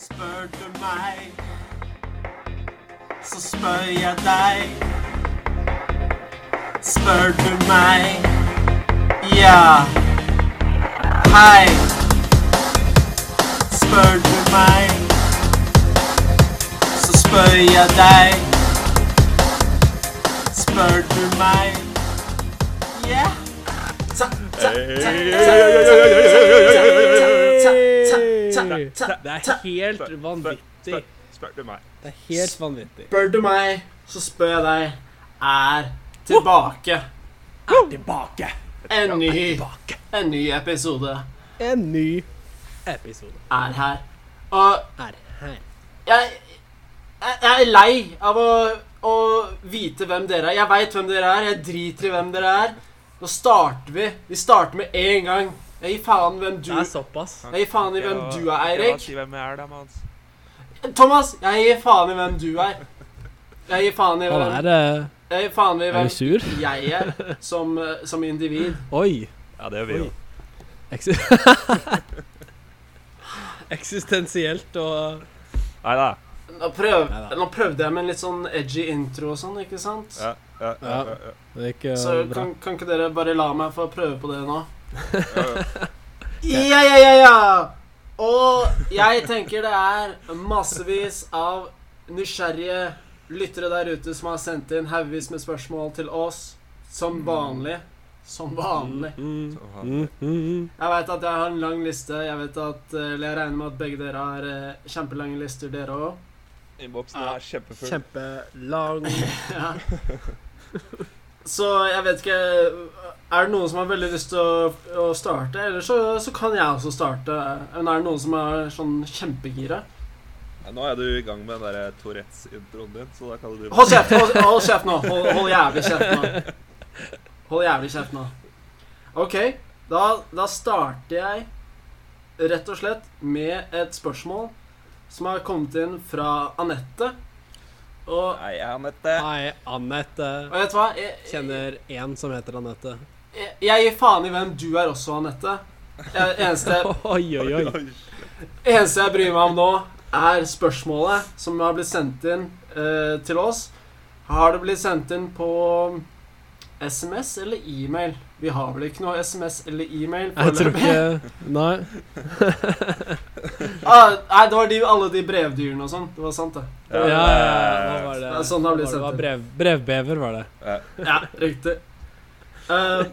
Spør du meg, så spør jeg deg. Spør du meg, ja. Hei. Spør du meg, så spør jeg deg. Spør du meg, ja. Ta, Det er helt vanvittig. Spør du meg. Det er helt vanvittig. Spør du meg, så spør jeg deg, er tilbake. Er tilbake. En ny, en ny episode En ny episode er her. Og er her. jeg, jeg, jeg er lei av å, å vite hvem dere er. Jeg veit hvem dere er. Jeg driter i hvem dere er. Nå starter vi. Vi starter med en gang. Jeg gir faen hvem du Det er såpass. Jeg gir faen i hvem du er, Eirik. Si hvem jeg er, da, Mans. Thomas, jeg gir faen i hvem du er. Jeg gir faen i hvem hvem er det? Jeg gir faen i Er hvem du sur? jeg er som, eh, som individ. Oi. Ja, det gjør vi jo. Eksistensielt og Nei da. Nå, prøv, nå prøvde jeg med en litt sånn edgy intro og sånn, ikke sant? Ja, ja, ja, Ja. ja, ja. Det gikk uh, Så bra. kan, kan ikke dere bare la meg få prøve på det nå? Ja. Ja, ja, ja! Og jeg tenker det er massevis av nysgjerrige lyttere der ute som har sendt inn haugevis med spørsmål til oss. Som vanlig. Som vanlig. Mm, mm, mm. Jeg vet at jeg har en lang liste. Jeg vet at, eh, eller jeg regner med at begge dere har eh, kjempelange lister, dere òg. Innboksen er kjempefull. Kjempelang Ja. Så jeg vet ikke Er det noen som har veldig lyst til å, å starte? Eller så, så kan jeg også starte. Men er det noen som er sånn kjempegira? Ja, nå er du i gang med den der Tourettes-introen din, så da kan du Hold kjeft hold, hold kjeft nå. Hold, hold jævlig kjeft nå. Hold jævlig kjeft nå. OK, da, da starter jeg rett og slett med et spørsmål som har kommet inn fra Anette. Og, Nei, Anette. Hei, Anette. og vet du hva? Jeg, jeg, Kjenner en som heter Anette. Jeg, gir faen i hvem du er også, Anette. Eneste, eneste jeg bryr meg om nå, er spørsmålet som har blitt sendt inn uh, til oss. Har det blitt sendt inn på SMS eller e-mail? Vi har vel ikke noe SMS eller e-mail? Jeg tror ikke Nei. ah, Nei, det var de, alle de brevdyrene og sånn. Det var sant, det. Ja, ja, ja. Hva var det? Det sånn det har blitt sendt inn. brev, brevbever, var det. Ja. Ja, riktig. Eh,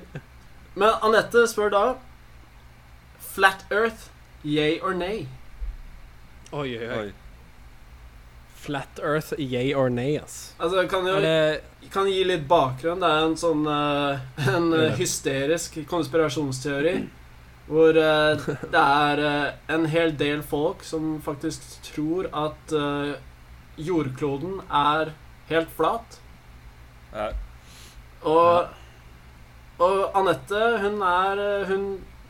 men Anette spør da Flat Earth, yay or nay? Oi, oi, oi. Flat Earth, yay or nay, ass. Altså, kan jo det kan gi litt bakgrunn. Det er en sånn uh, En eh, hysterisk konspirasjonsteori. Hvor uh, det er uh, en hel del folk som faktisk tror at jordkloden er helt flat. Ja. Og, og Anette, hun er eh, hun,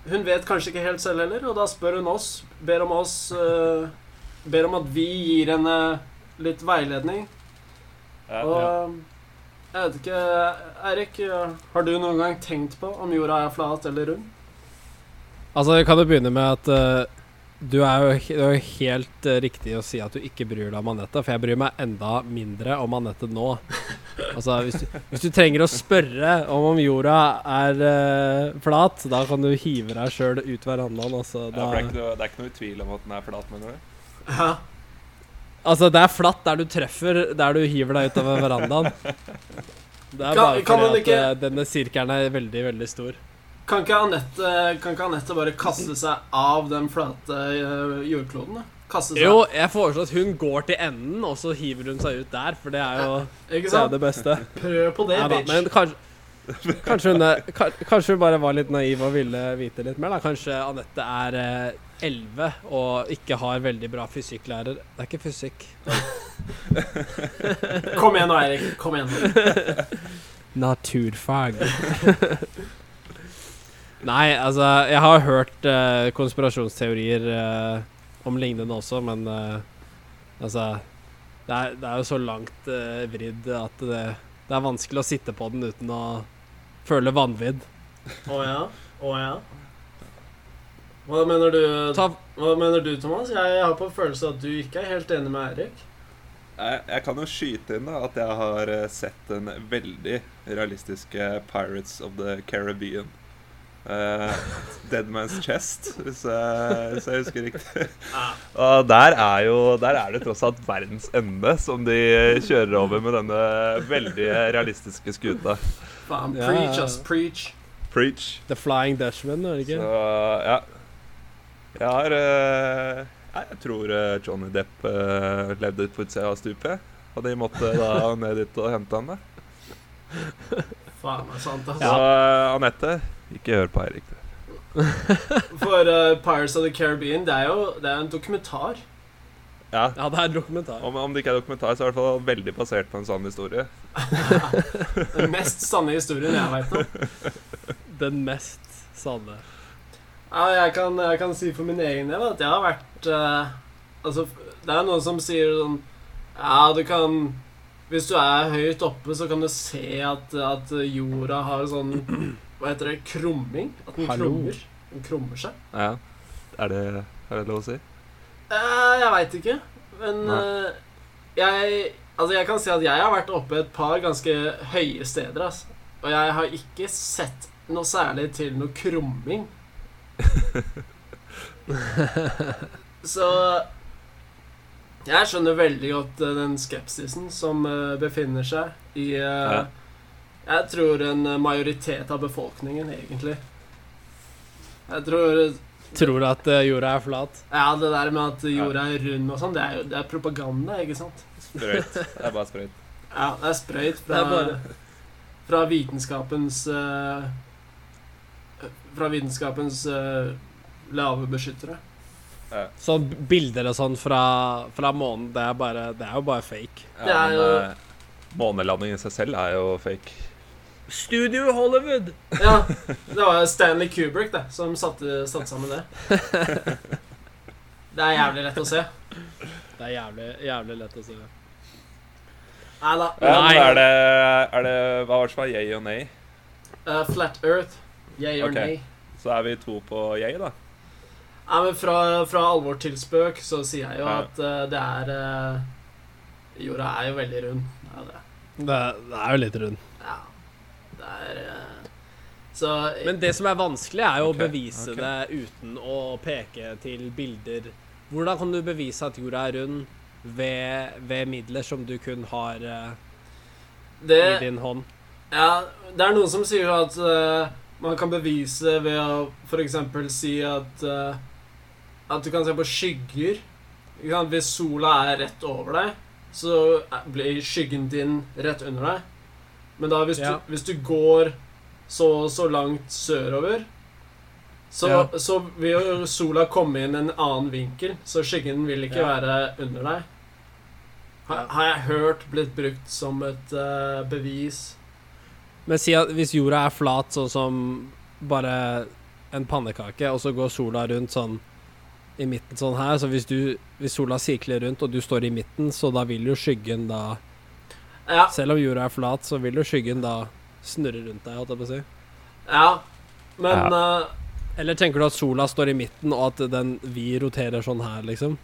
hun vet kanskje ikke helt selv heller, og da spør hun oss, ber om oss uh, Ber om at vi gir henne litt veiledning. Ja, Og ja. jeg vet ikke Eirik, har du noen gang tenkt på om jorda er flat eller rund? Altså, kan jo begynne med at uh du er jo det er jo helt uh, riktig å si at du ikke bryr deg om Anette, for jeg bryr meg enda mindre om Anette nå. Altså, hvis du, hvis du trenger å spørre om om jorda er uh, flat, da kan du hive deg sjøl ut verandaen. Altså, Ja, da, det, er noe, det er ikke noe tvil om at den er flat, mener du? Ja. altså, det er flatt der du treffer der du hiver deg utover verandaen. Det er bare kan kan fordi at ikke- eh, denne sirkelen er veldig, veldig stor. Kan ikke, Anette, kan ikke Anette bare kaste seg av den flate eh, jordkloden? da? Kaste seg Jo, jeg foreslår at hun går til enden, og så hiver hun seg ut der, for det er jo Ikke det, er sant? det beste. Prøv på det, Ja, da, bitch. men kanskje, kanskje, hun er, kan- kanskje hun bare var litt naiv og ville vite litt mer. Da. Kanskje Anette er eh, 11 og ikke har veldig bra fysikklærer. Det er ikke fysikk. Kom igjen nå, Eirik. Kom igjen. nå. Naturfag. Nei, altså Jeg har hørt eh, konspirasjonsteorier eh, om lignende også, men eh, altså det er, det er jo så langt eh, vridd at det, det er vanskelig å sitte på den uten å føle vanvidd. Å ja? Å ja? Hva mener du, Ta hva mener du Thomas? Jeg har på følelse at du ikke er helt enig med Eirik. Jeg, jeg kan jo skyte inn da at jeg har eh, sett den veldig realistiske Pirates of the Caribbean. Eh, Dead Man's Chest, hvis jeg, hvis jeg husker riktig. Og der er jo Der er det tross alt verdens ende som de kjører over med denne veldig realistiske skuta. Faen, Ja, preach, us, ass, preach. Preach. The Flying Dashman, er det Så ja. Jeg har uh, jeg, tror eh, Johnny Depp uh, levde på utsida av stupet. Og de måtte da ned dit og hente han. Faen, det er sant, ass. Så eh, Anette, ikke hør på Eirik. For uh, Pirates of the Caribbean, det er jo det er en dokumentar. Ja, Ja, det er en dokumentar. om, om det ikke er dokumentar, så er det i hvert fall veldig basert på en sann historie. Den mest sanne historien jeg veit om. Den mest sanne. Ja, jeg kan, jeg kan si for min egen del at jeg har vært uh, Altså, det er noen som sier sånn Ja, du kan Hvis du er høyt oppe, så kan du se at, at jorda har sånn Hva heter det? Krumming? At den Hallo. krummer. Den krummer seg. Ja, Er det, er det lov å si? Eh, jeg veit ikke, men eh, jeg Altså, jeg kan si at jeg har vært oppe et par ganske høye steder, altså. Og jeg har ikke sett noe særlig til noe krumming. Så jeg skjønner veldig godt eh, den skepsisen som eh, befinner seg i eh, Ja. Jeg tror en majoritet av befolkningen, egentlig. Jeg tror Tror du at eh, jorda er flat? Ja, det der med at jorda er rund og sånn, det er jo det er propaganda, ikke sant? Sprøyt. Det er bare sprøyt. Ja, det er sprøyt fra, er bare- fra vitenskapens uh, Fra vitenskapens uh, lave beskyttere. Sånn bilder og sånn fra, fra månen, det er, bare, det er jo bare fake. Ja, er men jo- månelandingen i seg selv er jo fake. Studio Hollywood! Ja, det var Stanley Kubrick det, som satte, satte sammen det. Det er jævlig lett å se. Det er jævlig, jævlig lett å se. Nei da. Ja, Nei. er det, er det Hva var det som var yay og nei? Uh, flat Earth. Yay or okay. nay. Så er vi to på yay, da. Nei, men fra, fra alvor til spøk så sier jeg jo Ja. at uh, det er uh, Jorda er jo veldig rund. Ja, det. Det, det er jo litt rund. Det er eh, Så Men det som er vanskelig, er jo okay, å bevise okay. det uten å peke til bilder. Hvordan kan du bevise at jorda er rund ved, ved midler som du kun har eh, i din hånd? ja, det er noen som sier at uh, man kan bevise ved å f.eks. si at uh, At du kan se på skygger. Hvis sola er rett over deg, så blir skyggen din rett under deg. Men da hvis, Ja. du, hvis du går så så langt sørover, så, Ja. så vil sola komme inn en annen vinkel, så skyggen vil ikke Ja. være under deg. Har, har jeg hørt blitt brukt som et uh, bevis. Men si at hvis jorda er flat sånn som bare en pannekake, og så går sola rundt sånn i midten sånn her, så hvis, du, hvis sola sirkler rundt og du står i midten, så da vil jo skyggen da Ja, Selv om jorda er flat, så vil jo skyggen da snurre rundt deg, holdt jeg på å si. ja. Men eh, Eller tenker du at sola står i midten, og at den vi roterer sånn her, liksom?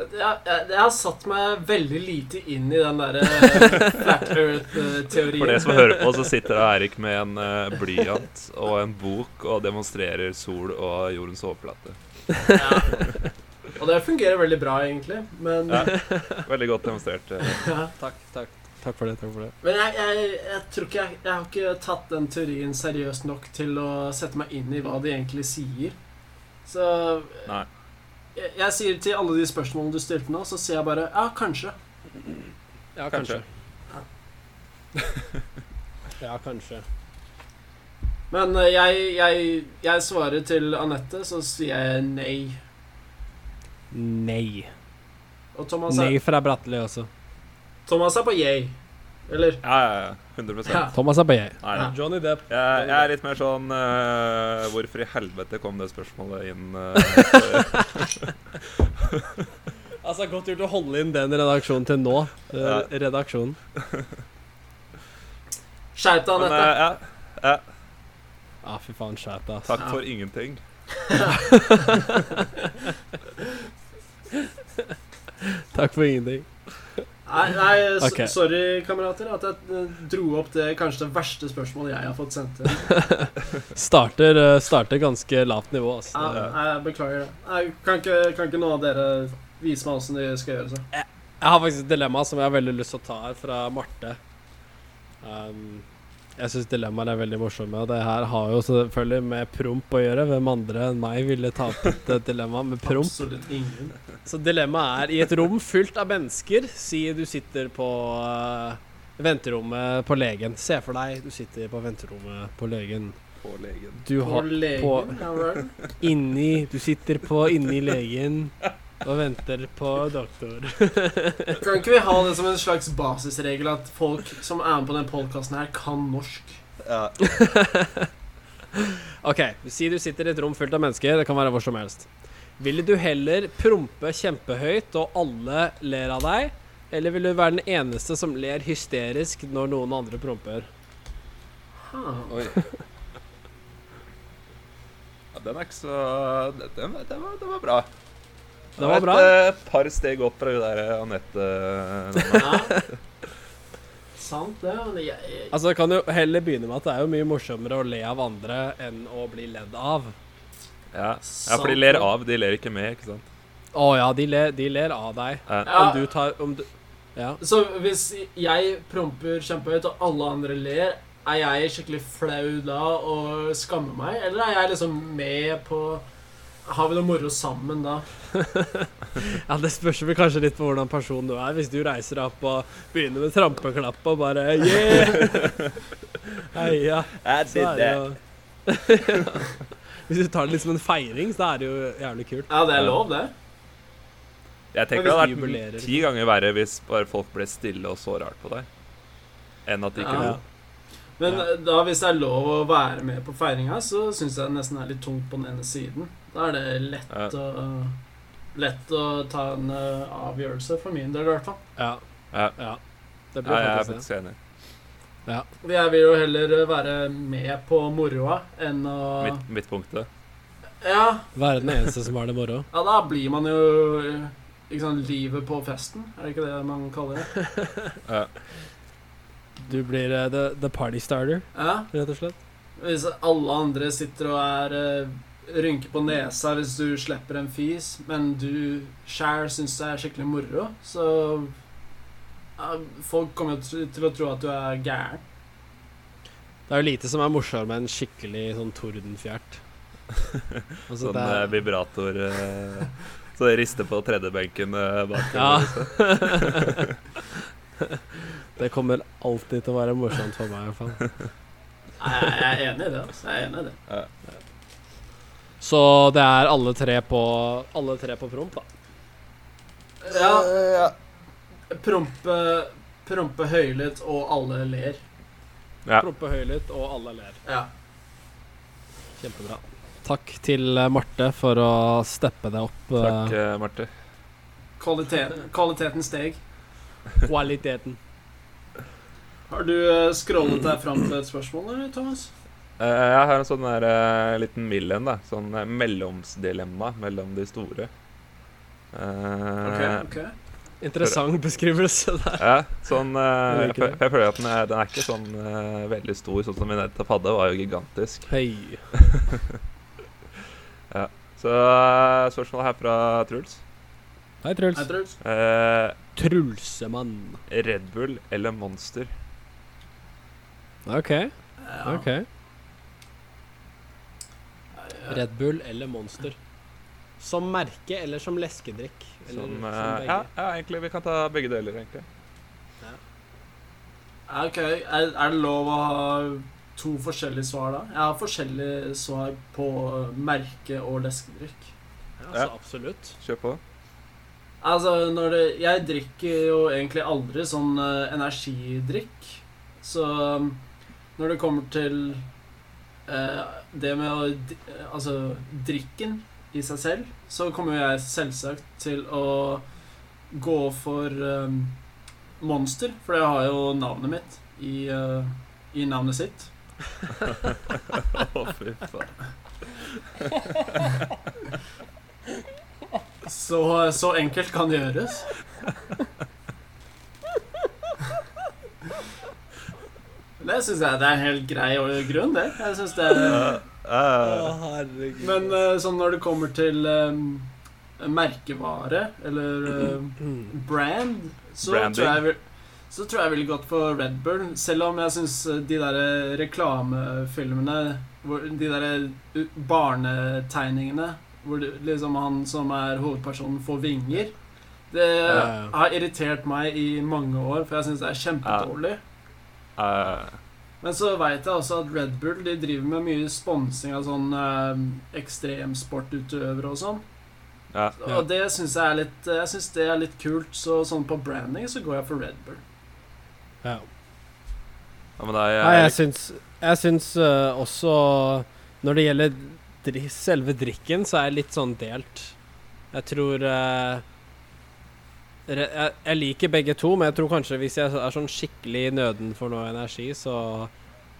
jeg, jeg, jeg har satt meg veldig lite inn i den derre flat earth-teorien. For det som hører på, så sitter Eirik med en uh, blyant og en bok og demonstrerer sol og jordens overflate. Ja. Og det fungerer veldig bra, egentlig. Men, Ja. Veldig godt demonstrert. eh. ja. Takk, takk. Takk for det. takk for det men jeg, jeg, jeg tror ikke jeg, jeg har ikke tatt den teorien seriøst nok til å sette meg inn i hva de egentlig sier. Så Nei. jeg, jeg sier til alle de spørsmålene du stilte nå, så sier jeg bare ja, kanskje. Ja, Kanskje. kanskje. ja, kanskje. Men eh, jeg, jeg, jeg svarer til Anette, så sier jeg nei. Nei. Og Thomas er, Nei fra Bratteli også. Thomas er på yay. Eller? Ja, ja, ja. 100 Ja. Thomas er på yay. Nei, Ja. Johnny Depp. Jeg, jeg er litt mer sånn uh, Hvorfor i helvete kom det spørsmålet inn? Uh, Altså, Godt gjort å holde inn den redaksjonen til nå. Uh, Ja. Redaksjonen. Skjerp deg, Anette. ja, ja, Ah, fy faen, skjerp deg. takk Ja. for ingenting. Takk for ingenting. Nei, nei okay. Sorry, kamerater, at jeg eh, dro opp det kanskje det verste spørsmålet jeg har fått sendt inn. Starter, eh, starter ganske lavt nivå. Altså. Ja, nei, jeg beklager det. Nei, kan, ikke, kan ikke noen av dere vise meg åssen de skal gjøre det? Jeg har faktisk et dilemma som jeg har veldig lyst til å ta her, fra Marte. Um, jeg syns dilemmaene er veldig morsomme, og det her har jo selvfølgelig med promp å gjøre. Hvem andre enn meg ville ta opp et dilemma med promp? Absolutt ingen. Så dilemmaet er i et rom fullt av mennesker. Si du sitter på uh, venterommet på legen. Se for deg du sitter på venterommet på legen. På legen. Du På legen, på- inni Du sitter på inni legen og venter på doktor. Kan ikke vi ha det som en slags basisregel at folk som er med på den podkasten her, kan norsk? Ja. OK, si du sitter i et rom fullt av mennesker. Det kan være hvor som helst. Ville du heller prompe kjempehøyt og alle ler av deg? Eller vil du være den eneste som ler hysterisk når noen andre promper? Huh. Oi. Ja, den er ikke så den, den, var, den var bra. Det var bra. Et eh, par steg opp fra hun der Anette. Ja. Sant, det. Men jeg, jeg, Altså, kan jo heller begynne med at det er jo mye morsommere å le av andre enn å bli ledd av. Ja. ja, for de ler av, de ler ikke med, ikke sant? Å ja, de ler, de ler av deg. Ja. Om du tar om du, Ja. Så hvis jeg promper kjempehøyt, og alle andre ler, er jeg skikkelig flau da og skammer meg? Eller er jeg liksom med på Har vi noe moro sammen da? ja, Det spørs vel kanskje litt på hvordan person du er. Hvis du reiser deg opp og begynner med trampeklapp og bare Yeah! Heia. Så er det jo Hvis du tar det litt som en feiring, så er det jo jævlig kult. Ja, det er lov, det. Jeg tenker det hadde vært ti ganger verre hvis bare folk ble stille og så rart på deg, enn at de ikke Ja. lo. Men Ja. eh, da hvis det er lov å være med på feiringa, så syns jeg det nesten er litt tungt på den ene siden. Da er det lett, Ja. å, lett å ta en eh, avgjørelse, for min del i hvert fall. Ja. Ja. ja. Det Ja, blir jeg er faktisk det. faktisk. Jeg vil jo heller være med på moroa enn å Midt, midtpunktet. Ja, Være den eneste som har det moro. ja, da blir man jo eh, ikke sant, livet på festen. Er det ikke det man kaller det? Ja. Du blir uh, the, the party starter, Ja, rett og slett. Hvis alle andre sitter og er eh, rynker på nesa hvis du slipper en fis, men du sjæl syns det er skikkelig moro, så ja, Folk kommer jo til- å tro at du er gæren. Det er jo lite som er morsommere med en skikkelig sånn tordenfjert. Altså, Sånn det eh, vibrator eh, Så det rister på tredjebenken eh, bak. Ja. det kommer alltid til å være morsomt for meg, i hvert fall. Nei, Jeg er enig i det. altså. Jeg er enig i det. Så det er alle tre på Alle tre på promp, da. Ja, prompe, prompe høylytt, og alle ler. Ja. Prompe høylytt, og alle ler. Ja. Kjempebra. Takk til eh, Marte for å steppe det opp. eh, Takk, eh, Marte. Kvaliteten, kvaliteten steg. Kvaliteten. Har du eh, scrollet deg fram til et spørsmål, eller, Thomas? Eh, jeg har en sånn der, eh, liten mild en. Sånn eh, mellomsdilemma mellom de store. Eh, Ok, ok. Interessant beskrivelse der. Ja, sånn uh, Jeg jeg, jeg føler at den er, den er ikke sånn uh, veldig stor, sånn som min nettopp hadde. Var jo gigantisk. Hei. ja, Så eh, spørsmålet her fra Truls. Hei, Truls. Hei, Truls. Uh, Trulsemann. Red Bull eller Monster? OK. ja. ok Red Bull eller Monster. Som merke eller som leskedrikk? Eller Som, som eh, ja, ja, egentlig. Vi kan ta begge deler, egentlig. Ja, Ok, er, er det lov å ha to forskjellige svar da? Jeg har forskjellige svar på eh, merke og leskedrikk. Ja, altså, absolutt. Kjør på. Altså, når det, jeg drikker jo egentlig aldri sånn eh, energidrikk. Så um, når det kommer til det med å eh, Altså drikken i seg selv, så kommer jeg selvsagt til å gå for um, Monster, for det har jo navnet mitt i, uh, i navnet sitt. Å, fy faen. Så, så enkelt kan det gjøres. Det syns jeg det er en helt grei grunn, det. Jeg synes det er uh. Men uh, sånn når det kommer til um, merkevare, eller eh, brand, så Branding. tror, jeg, vil- så tror jeg ville godt for Red Bull. Selv om jeg syns de der reklamefilmene hvor De der barnetegningene hvor det, liksom han som er hovedpersonen, får vinger Det har irritert meg i mange år, for jeg syns det er kjempedårlig. Eh, Men så veit jeg også at Red Bull de driver med mye sponsing av sånn eh, ekstremsportutøvere og sånn. ja. Ja. Og det syns jeg er litt Jeg synes det er litt kult. Så sånn på branding så går jeg for Red Bull. Ja. ja, men nei, Nei, jeg jeg, syns, jeg syns uh, også Når det gjelder dri selve drikken, så er jeg litt sånn delt. Jeg tror uh, jeg, jeg liker begge to, men jeg tror kanskje hvis jeg er sånn skikkelig nøden for noe energi, så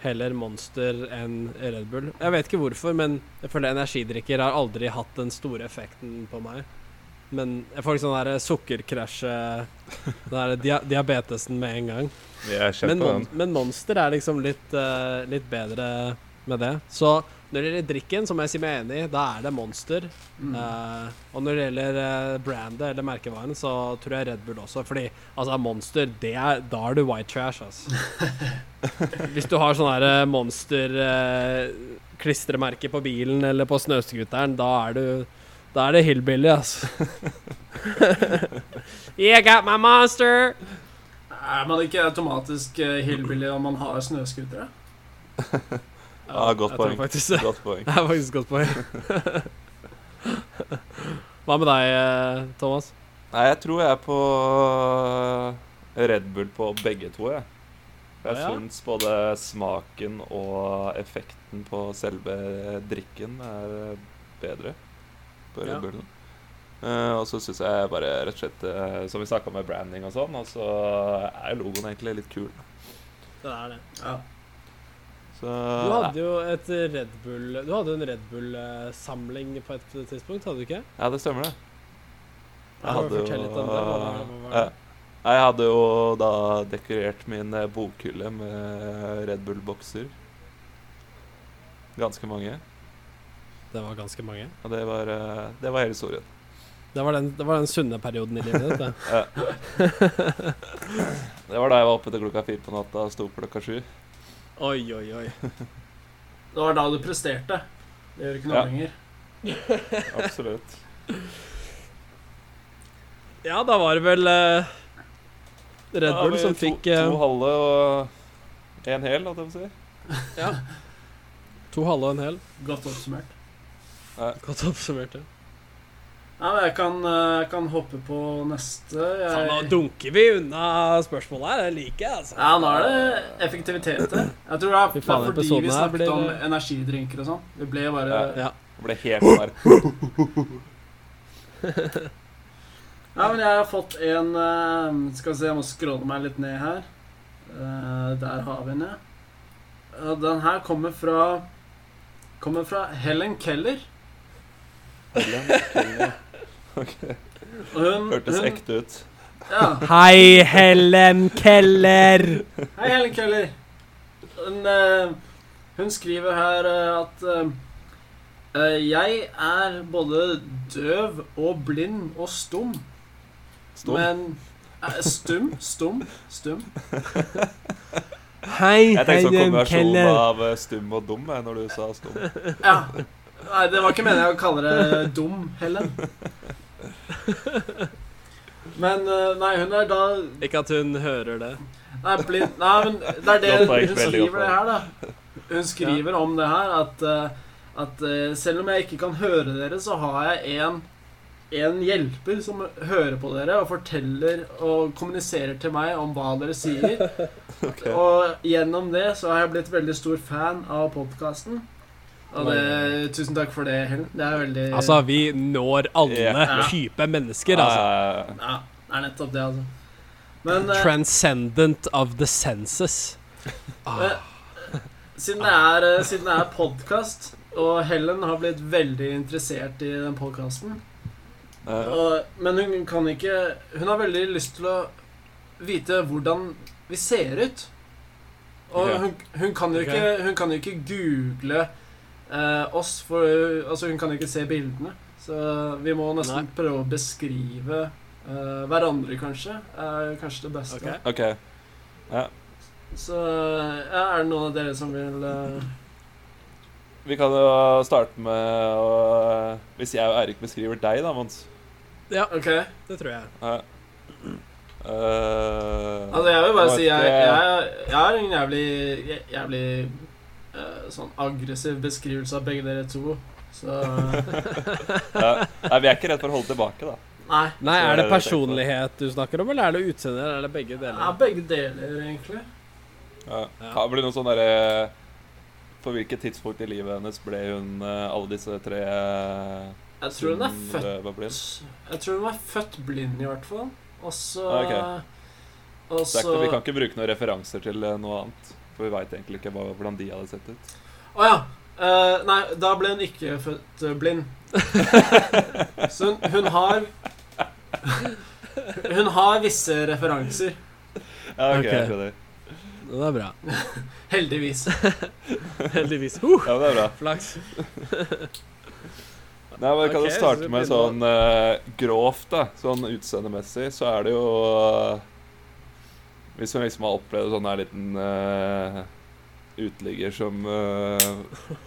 heller Monster enn Red Bull. Jeg vet ikke hvorfor, men jeg føler energidrikker har aldri hatt den store effekten på meg. Men jeg får liksom sånn der sukkerkrasje Den der dia diabetesen med en gang. Men, mon men Monster er liksom litt, uh, litt bedre med det. Så når det gjelder drikken, så må jeg si meg enig. Da er det Monster. Mm. Uh, og når det gjelder uh, brandet eller merkevaren, så tror jeg Red Bull også. Fordi altså Monster, det er, da er du white trash, altså. Hvis du har sånn her eh, Monster eh, klistremerke på bilen eller på snøscooteren, da er du Da er det hillbilly, altså. yeah, got my monster! Er man ikke automatisk eh, hillbilly om man har snøscootere? Ja, godt poeng. faktisk det. Godt poeng. Det er faktisk godt poeng. Hva med deg, eh, Thomas? Nei, jeg tror jeg er på eh, Red Bull på begge to, jeg. Jeg Ja, ja. syns både smaken og effekten på selve drikken er bedre på Red Ja. Bullen. Eh, og så syns jeg bare rett og slett uh, Som vi snakka med branding og sånn, og så er logoen egentlig litt kul. Det er det. Ja. Så Du hadde jo et Red Bull Du hadde en Red Bull-samling på et tidspunkt, hadde du ikke? Ja, det stemmer, det. Jeg hadde jo litt om det. Hva var, hva var det? Jeg hadde jo da dekorert min eh, bokhylle med Red Bull-bokser. Ganske mange. Det var ganske mange. Og det var, eh, det var hele historien. Det var, den, det var den sunne perioden i livet ditt. det. Det var da jeg var oppe til klokka fire på natta og sto klokka sju. Oi, oi, oi. Det var da du presterte. Det gjør ikke noe Ja. lenger. Absolutt. Ja, da var det vel eh, Red Bull som to, fikk eh, To halve og en hel, holdt jeg på å si. ja. To halve og en hel. Godt oppsummert. Godt oppsummert. ja. Ja, men jeg kan, eh, kan hoppe på neste. Faen, nå dunker vi unna spørsmålet her. Det liker jeg, altså. ja, nå er det effektivitet her. Jeg tror det er fordi vi her snakket blir- om energidrinker og sånn. Det ble bare Ja. Ja. Jeg ble helt bare... Ja, men jeg har fått en eh, Skal vi se, jeg må skråne meg litt ned her. Eh, der har vi den, ja. Den her kommer fra Kommer fra Helen Keller. Ok. Og hun, Hørtes hun, ekte ut. Ja. Hei, Helen Keller. Hei, Helen Keller. Hun, eh, hun skriver her eh, at eh, Jeg er både døv og blind og stum. Stum. Men Stum? Stum? Stum? Hei, Helen Keller. Jeg tenkte sånn kombinasjon av stum og dum når du sa stum. Ja. Nei, det var ikke meningen å kalle det dum, Helen. Men eh, Nei, hun er da Ikke at hun hører det. Nei, blind Nei, men det er det hun skriver det her, da. Hun skriver om det her at, eh, at eh, selv om jeg ikke kan høre dere, så har jeg en en hjelper som hører på dere og forteller og kommuniserer til meg om hva dere sier. Okay. Og gjennom det så har jeg blitt veldig stor fan av podkasten. Og det, tusen takk for det, Helen. Det er veldig Altså, vi når alle yeah. typer mennesker, altså. Eh, Ja, det er nettopp det, altså. Men eh, Transcendent of the senses. Ah. siden det er, eh, siden det er podkast, og Helen har blitt veldig interessert i den podkasten Eh, Men hun kan ikke Hun har veldig lyst til å vite hvordan vi ser ut. Og hun, hun, kan jo ikke, hun kan jo ikke google eh, oss, for altså, hun kan jo ikke se bildene. Så vi må nesten Nei. prøve å beskrive eh, hverandre, kanskje. Er kanskje det beste. Ok. Ja. Så ja, er det noen av dere som vil eh, Vi kan jo starte med å Hvis jeg og Eirik beskriver deg, da, Mons. Ja, OK. det tror jeg. Ja. Uh, Altså, jeg vil bare si jeg, jeg, jeg er en jævlig Jævlig sånn aggressiv beskrivelse av begge dere to. Så ja. Nei, vi er ikke redd for å holde tilbake, da. Nei. Nei, er det personlighet du snakker om, eller er det utseende, eller er det begge deler? Ja, begge deler, egentlig. Ja. Ja. Kan det noe sånn derre På hvilket tidspunkt i livet hennes ble hun eh, alle disse tre eh, Jeg tror hun er født eh, var blind? Jeg tror hun er født blind, i hvert fall. Og så Ah, ok. Og Så det så ikke, vi kan ikke bruke noen referanser til eh, noe annet. For vi veit egentlig ikke hva, hvordan de hadde sett ut. Å ja. Uh, nei, da ble hun ikke født eh, blind. så hun, hun har Hun har visse referanser. Ja, ok, jeg skjønner. Det er bra. Heldigvis. Heldigvis. Uh, Ja, men det er bra. flaks. Nei, men kan Ok, jo starte med sånn uh, grovt, da. Sånn utseendemessig, så er det jo eh, Hvis man liksom har opplevd sånn her liten uh, uteligger som uh,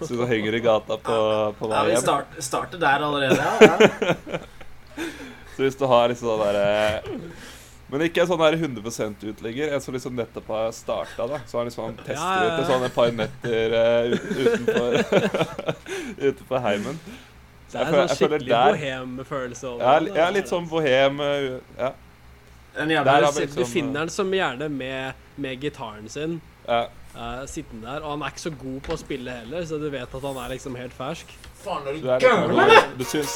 som henger i gata på, på Ja, vi start, starter der allerede, ja. ja. Så hvis du har liksom sånn derre Men ikke en sånn her 100 uteligger. En som liksom nettopp har starta, da. Så han liksom tester Ja, ja, ja. ut sånn et par netter uh, utenfor Utenfor heimen. Det er en sånn skikkelig der- bohem-følelse er litt sånn bohem eh, Ja. En jævla Du, liksom, du finner den som gjerne med, med gitaren sin, ja. Uh, sittende der. Og han er ikke så god på å spille heller, så du vet at han er liksom helt fersk. Faen, er Du du gæren, eller? Du syns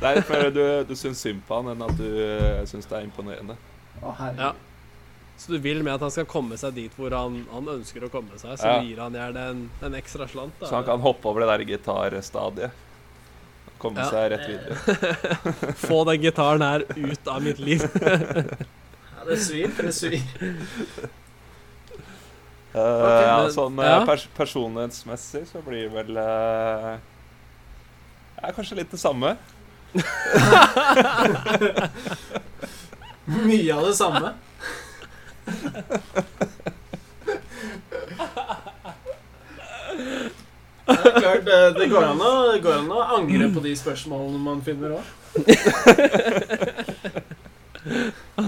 Det er mer du, du syns synd på han enn at du uh, syns det er imponerende. Å, herregud. Ja. Så du vil med at han skal komme seg dit hvor han, han ønsker å komme seg, så Ja. gir han gjerne en, en ekstra slant. Da. Så han kan hoppe over det der gitarstadiet. Komme Ja. seg rett videre. Få den gitaren her ut av mitt liv. Ja, det svir. Det svir. Okay, ja, sånn eh, ja. pers personlighetsmessig så blir vel uh, Ja, kanskje litt det samme. Mye av det samme. Det er klart, det, det, går an å, går an å angre på de spørsmålene man finner òg.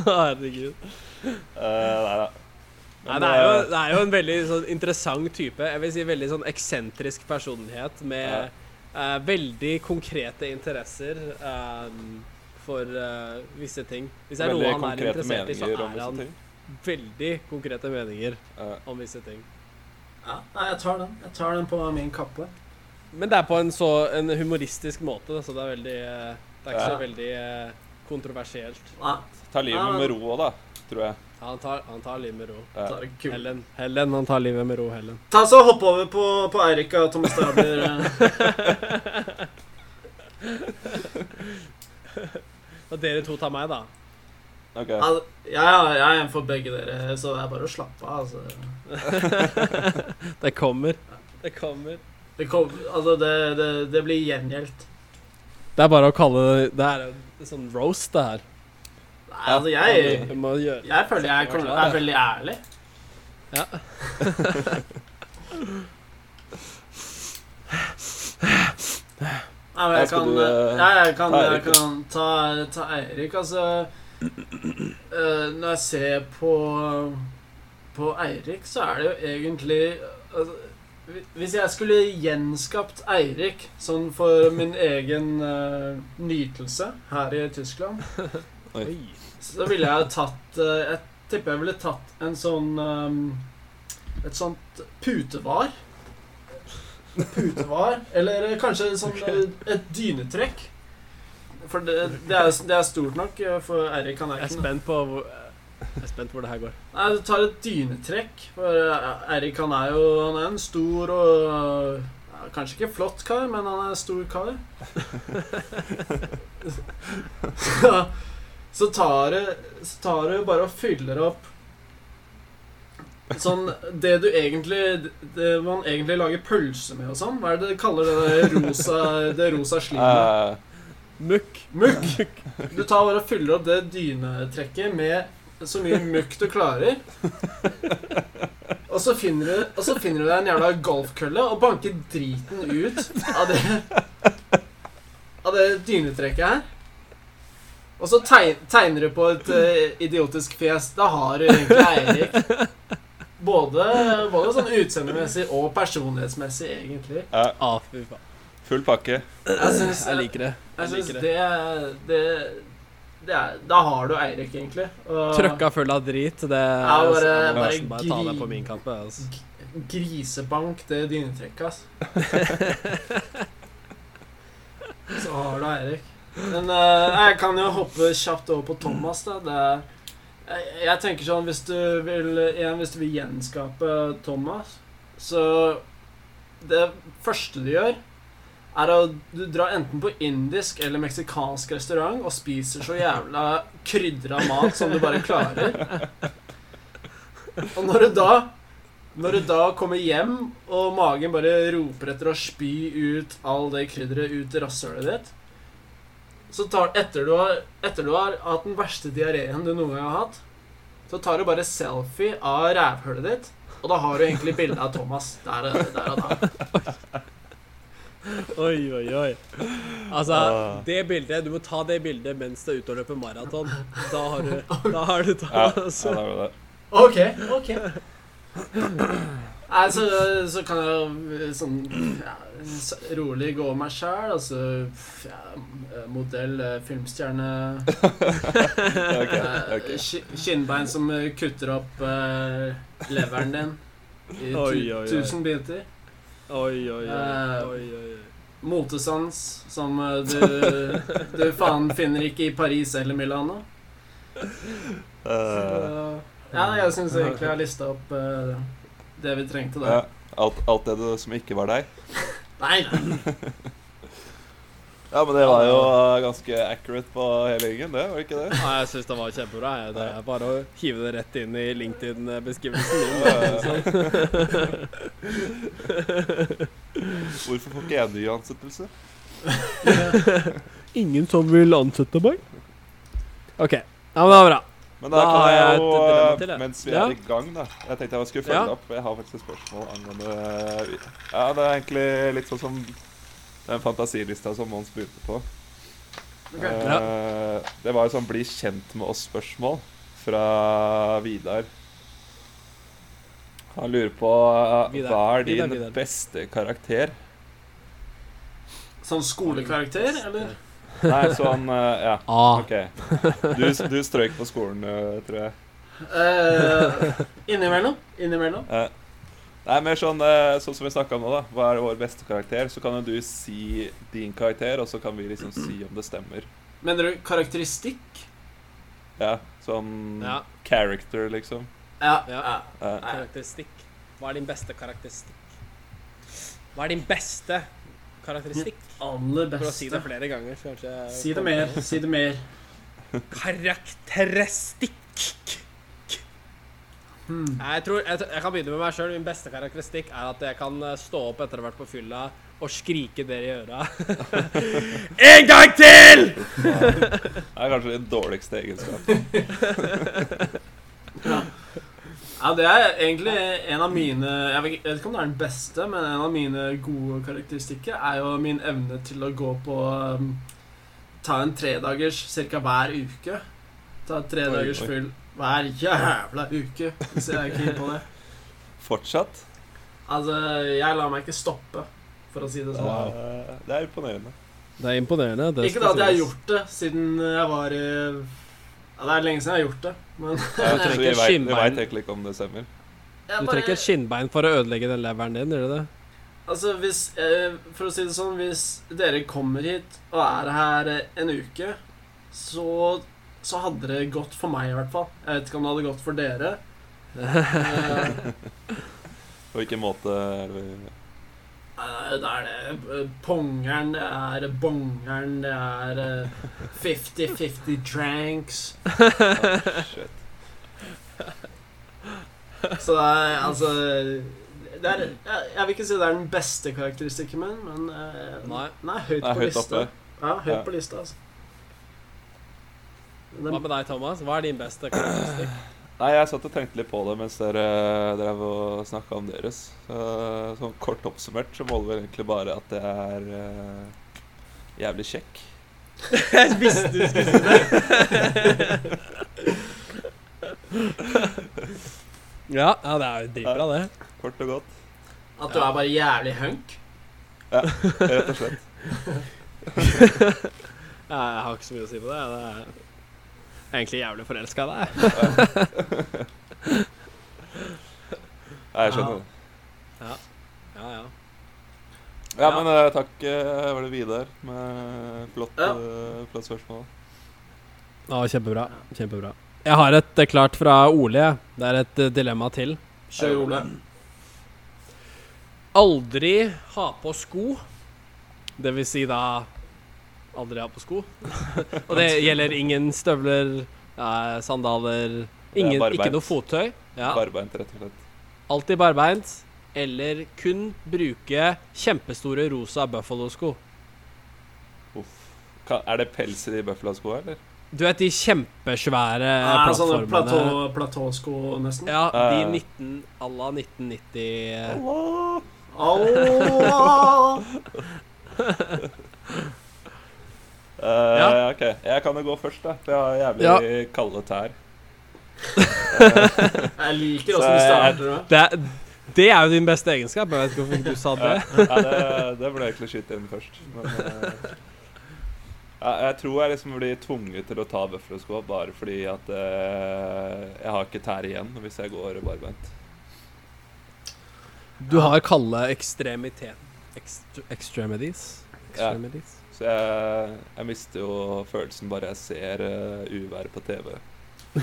Herregud. Eh, nei da. Nei, det, er jo, eh, det er jo en veldig sånn, interessant type. Jeg vil si veldig sånn eksentrisk personlighet med uh, veldig konkrete interesser eh, for uh, visse ting. Hvis det er veldig noe han er interessert i, så er han veldig konkrete meninger om visse ting. Ja, nei, jeg tar den. Jeg tar den på min kappe. Men det er på en så en humoristisk måte, så det er veldig eh, Det er ikke Ja. så veldig eh, kontroversielt. Nei, Ta livet med ro òg, da, tror jeg. Ja, han tar, han tar livet med ro. Ja. Helen, Helen, han tar livet med ro, Helen. Ta så Hopp over på, på Eirik og Thomas Stabler. eh. Og dere to tar meg, da. Ok. Ja, jeg, jeg er en for begge dere, så det er bare å slappe av. Altså. Det kommer. Det kommer. Det, kom, altså det, det, det blir gjengjeldt. Det er bare å kalle det Det er en sånn roast, det her. Nei, altså jeg, gjøre jeg føler jeg kommer- er veldig ærlig. Ja. Nei, men jeg kan, du, ja, jeg kan, ta jeg kan ta, ta Eirik. Altså Når jeg ser på På Eirik, så er det jo egentlig altså, Hvis jeg skulle gjenskapt Eirik sånn for min egen uh, nytelse her i Tyskland, Oi. så ville jeg tatt uh, Jeg tipper jeg ville tatt en sånn um, Et sånt putevar. Putevar. Eller eh, kanskje sånn, eh, et dynetrekk. For det, det, er, det er stort nok eh, for Eirik. Han er Jeg er spent på hvor Jeg er spent hvor det her går. Nei, du tar et dynetrekk. For eh, Eirik han er jo han er en stor og ja, Kanskje ikke flott kar, men han er en stor kar. så, så tar du Så tar du bare og fyller opp Sånn Det du egentlig Det man egentlig lager pølse med og sånn. Hva er det de kaller det rosa, det rosa slimet? Eh, Mukk. Mukk! Du tar bare og fyller opp det dynetrekket med så mye mukk du klarer. Og så finner du, og så finner du deg en jævla golfkølle og banker driten ut av det Av det dynetrekket her. Og så tegn, tegner du på et uh, idiotisk fjes. Da har du egentlig Eirik. Både, både sånn utseendemessig og personlighetsmessig, egentlig. ja, Ah, fy faen. Full pakke. Jeg synes, Jeg liker det. jeg Jeg syns liker det. det, det, det er, Da har du Eirik, egentlig. Og Trøkka full av drit. Det Ja, bare- jeg bare bare ta det gri- på min kappe. Altså. grisebank det dynetrekket, altså. Så har du Eirik. Men uh, jeg kan jo hoppe kjapt over på Thomas, da. Det er jeg, jeg tenker sånn hvis du vil igjen, Hvis du vil gjenskape Thomas, så Det første du gjør, er at du drar enten på indisk eller meksikansk restaurant og spiser så jævla krydra mat som du bare klarer. Og når du da Når du da kommer hjem, og magen bare roper etter å spy ut all det krydderet ut i rasshølet ditt Så tar etter du, har, etter du har hatt den verste diareen du noen gang har hatt, så tar du bare selfie av rævhølet ditt, og da har du egentlig bilde av Thomas der og da. Oi, oi, oi. Altså, Ah. det bildet Du må ta det bildet mens du er ute og løper maraton. Da har du Da har du Ja, ja, da er det det. Ok, ok. Nei, så, så kan jeg sånn ja, rolig gå meg sjæl. Altså ja, modell, eh, filmstjerne okay, okay. ok. Kinnbein som eh, kutter opp uh, leveren din i tu, Oi, oi, oi. tusen biter. Oi, oi, oi. Eh, oi, oi, oi. Motesans som eh, du, du faen finner ikke i Paris eller Milano. Så, Eh, ja, jeg syns egentlig jeg har lista opp det vi trengte der. ja, alt, alt det som ikke var deg. Nei, nei. Ja, men det var jo ganske accurate på hele gjengen, det, var ikke det? Nei, jeg syns det var kjempebra. jeg. Det er bare å hive det rett inn i LinkedIn-beskrivelsen. Ja, ja, Hvorfor får ikke jeg ny ansettelse? Ingen som vil ansette meg? OK. Ja, men det var bra. Men da Da kan jeg jo, eh, til, mens vi Ja. er i gang, da Jeg tenkte jeg skulle følge Ja. opp. Jeg har faktisk et spørsmål angående Ja, det er egentlig litt sånn som den fantasilista som Mons begynte på. Okay. Eh, Det var jo sånn 'bli kjent med oss'-spørsmål fra Vidar. Han lurer på eh, Vidar. hva er din Vidar. beste karakter? Sånn skolekarakter, eller? Nei, sånn uh, Ja, Ah. OK. Du, du strøyk på skolen, eh, tror jeg. Innimellom. Innimellom. Nei, mer sånn, eh, sånn som vi snakka om nå, da. Hva er vår beste karakter? Så kan jo du si din karakter, og så kan vi liksom si om det stemmer. Mener du karakteristikk? Ja, sånn Ja. character, liksom. Ja. Ja. ja. Karakteristikk. Hva er din beste karakteristikk? Hva er din beste karakteristikk? Aller beste. For å si det flere ganger. så kanskje Si det mer. Si det mer. Karakteristikk. Hmm. Jeg tror, jeg, jeg kan begynne med meg sjøl. Min beste karakteristikk er at jeg kan eh, stå opp etter å ha vært på fylla og skrike dere i øra. en gang til! Det er kanskje den dårligste egenskap. Ja, det er egentlig en av mine Jeg vet ikke om det er den beste, men en av mine gode karakteristikker er jo min evne til å gå på um, Ta en tredagers ca. hver uke. Ta tredagers Oi, oi. fyll hver jævla uke, hvis jeg er keen på det. Fortsatt. Altså, jeg lar meg ikke stoppe, for å si det sånn. Uh, Det er imponerende. Det er imponerende. Det Ikke da at jeg har gjort det siden jeg var i Ja, det er lenge siden jeg har gjort det, men vi veit egentlig ikke om det stemmer. Du trekker et skinnbein for å ødelegge den leveren din, gjør du det? Altså, hvis eh, For å si det sånn, hvis dere kommer hit og er her eh, en uke, så så hadde det gått for meg, i hvert fall. Jeg vet ikke om det hadde gått for dere. Eh, På hvilken måte er det Da er det eh, pongeren, det er bongeren, det er eh, 50-50 dranks. Shit. Så det er altså det er, jeg, jeg vil ikke si det er den beste karakteristikken min, men eh, Nei. den er høyt Det er på høyt lista. oppe. Ja, høyt Ja. på lista, altså. Hva med deg, Thomas? Hva er din beste karakteristikk? Nei, jeg satt og tenkte litt på det mens dere drev og snakka om deres. Så, sånn kort oppsummert så måler vel egentlig bare at jeg er uh, jævlig kjekk. Jeg visste du skulle si det. ja, ja, det er jo dritbra, det. Kort og godt. at du er bare jævlig hunk. Rett og slett. Jeg har ikke så mye å si på det. det er jeg er egentlig jævlig forelska i deg. Nei, jeg skjønner det. Ja, ja. Ja, Ja. men uh, takk. uh, var det Vidar med flott, Ja. uh, flott spørsmål? ja kjempebra. Kjempebra. Jeg har et klart fra Ole. Det er et dilemma til. Kjør, Ole. Aldri ha på sko. Det vil si da aldri ha på sko. Og det gjelder ingen støvler, eh, sandaler ingen. Ikke noe fottøy. Ja. Barbeint, rett og slett. Alltid barbeint. Eller kun bruke kjempestore rosa Buffalo-sko. Er det pels i de Buffalo-skoa, eller? Du vet de kjempesvære Er plattformene? platå, platåsko, nesten? Ja, de 19 à la 1990 eh, Allah. Allah! Eh, Ja. OK. Jeg kan jo gå først, da. For jeg har jævlig kalde tær. Jeg liker åssen du starter med. det, er, det er jo din beste egenskap. Jeg vet ikke hvorfor du sa det. Ja, det, det ble egentlig skutt inn først. Men uh, ja, jeg tror jeg liksom blir tvunget til å ta Buffalo-sko bare fordi at uh, jeg har ikke tær igjen hvis jeg går barbeint. Du har kalde ekstremitet Ekst Extremities? Ja. Extremities? Så jeg, jeg mister jo følelsen bare jeg ser uh, uværet på TV.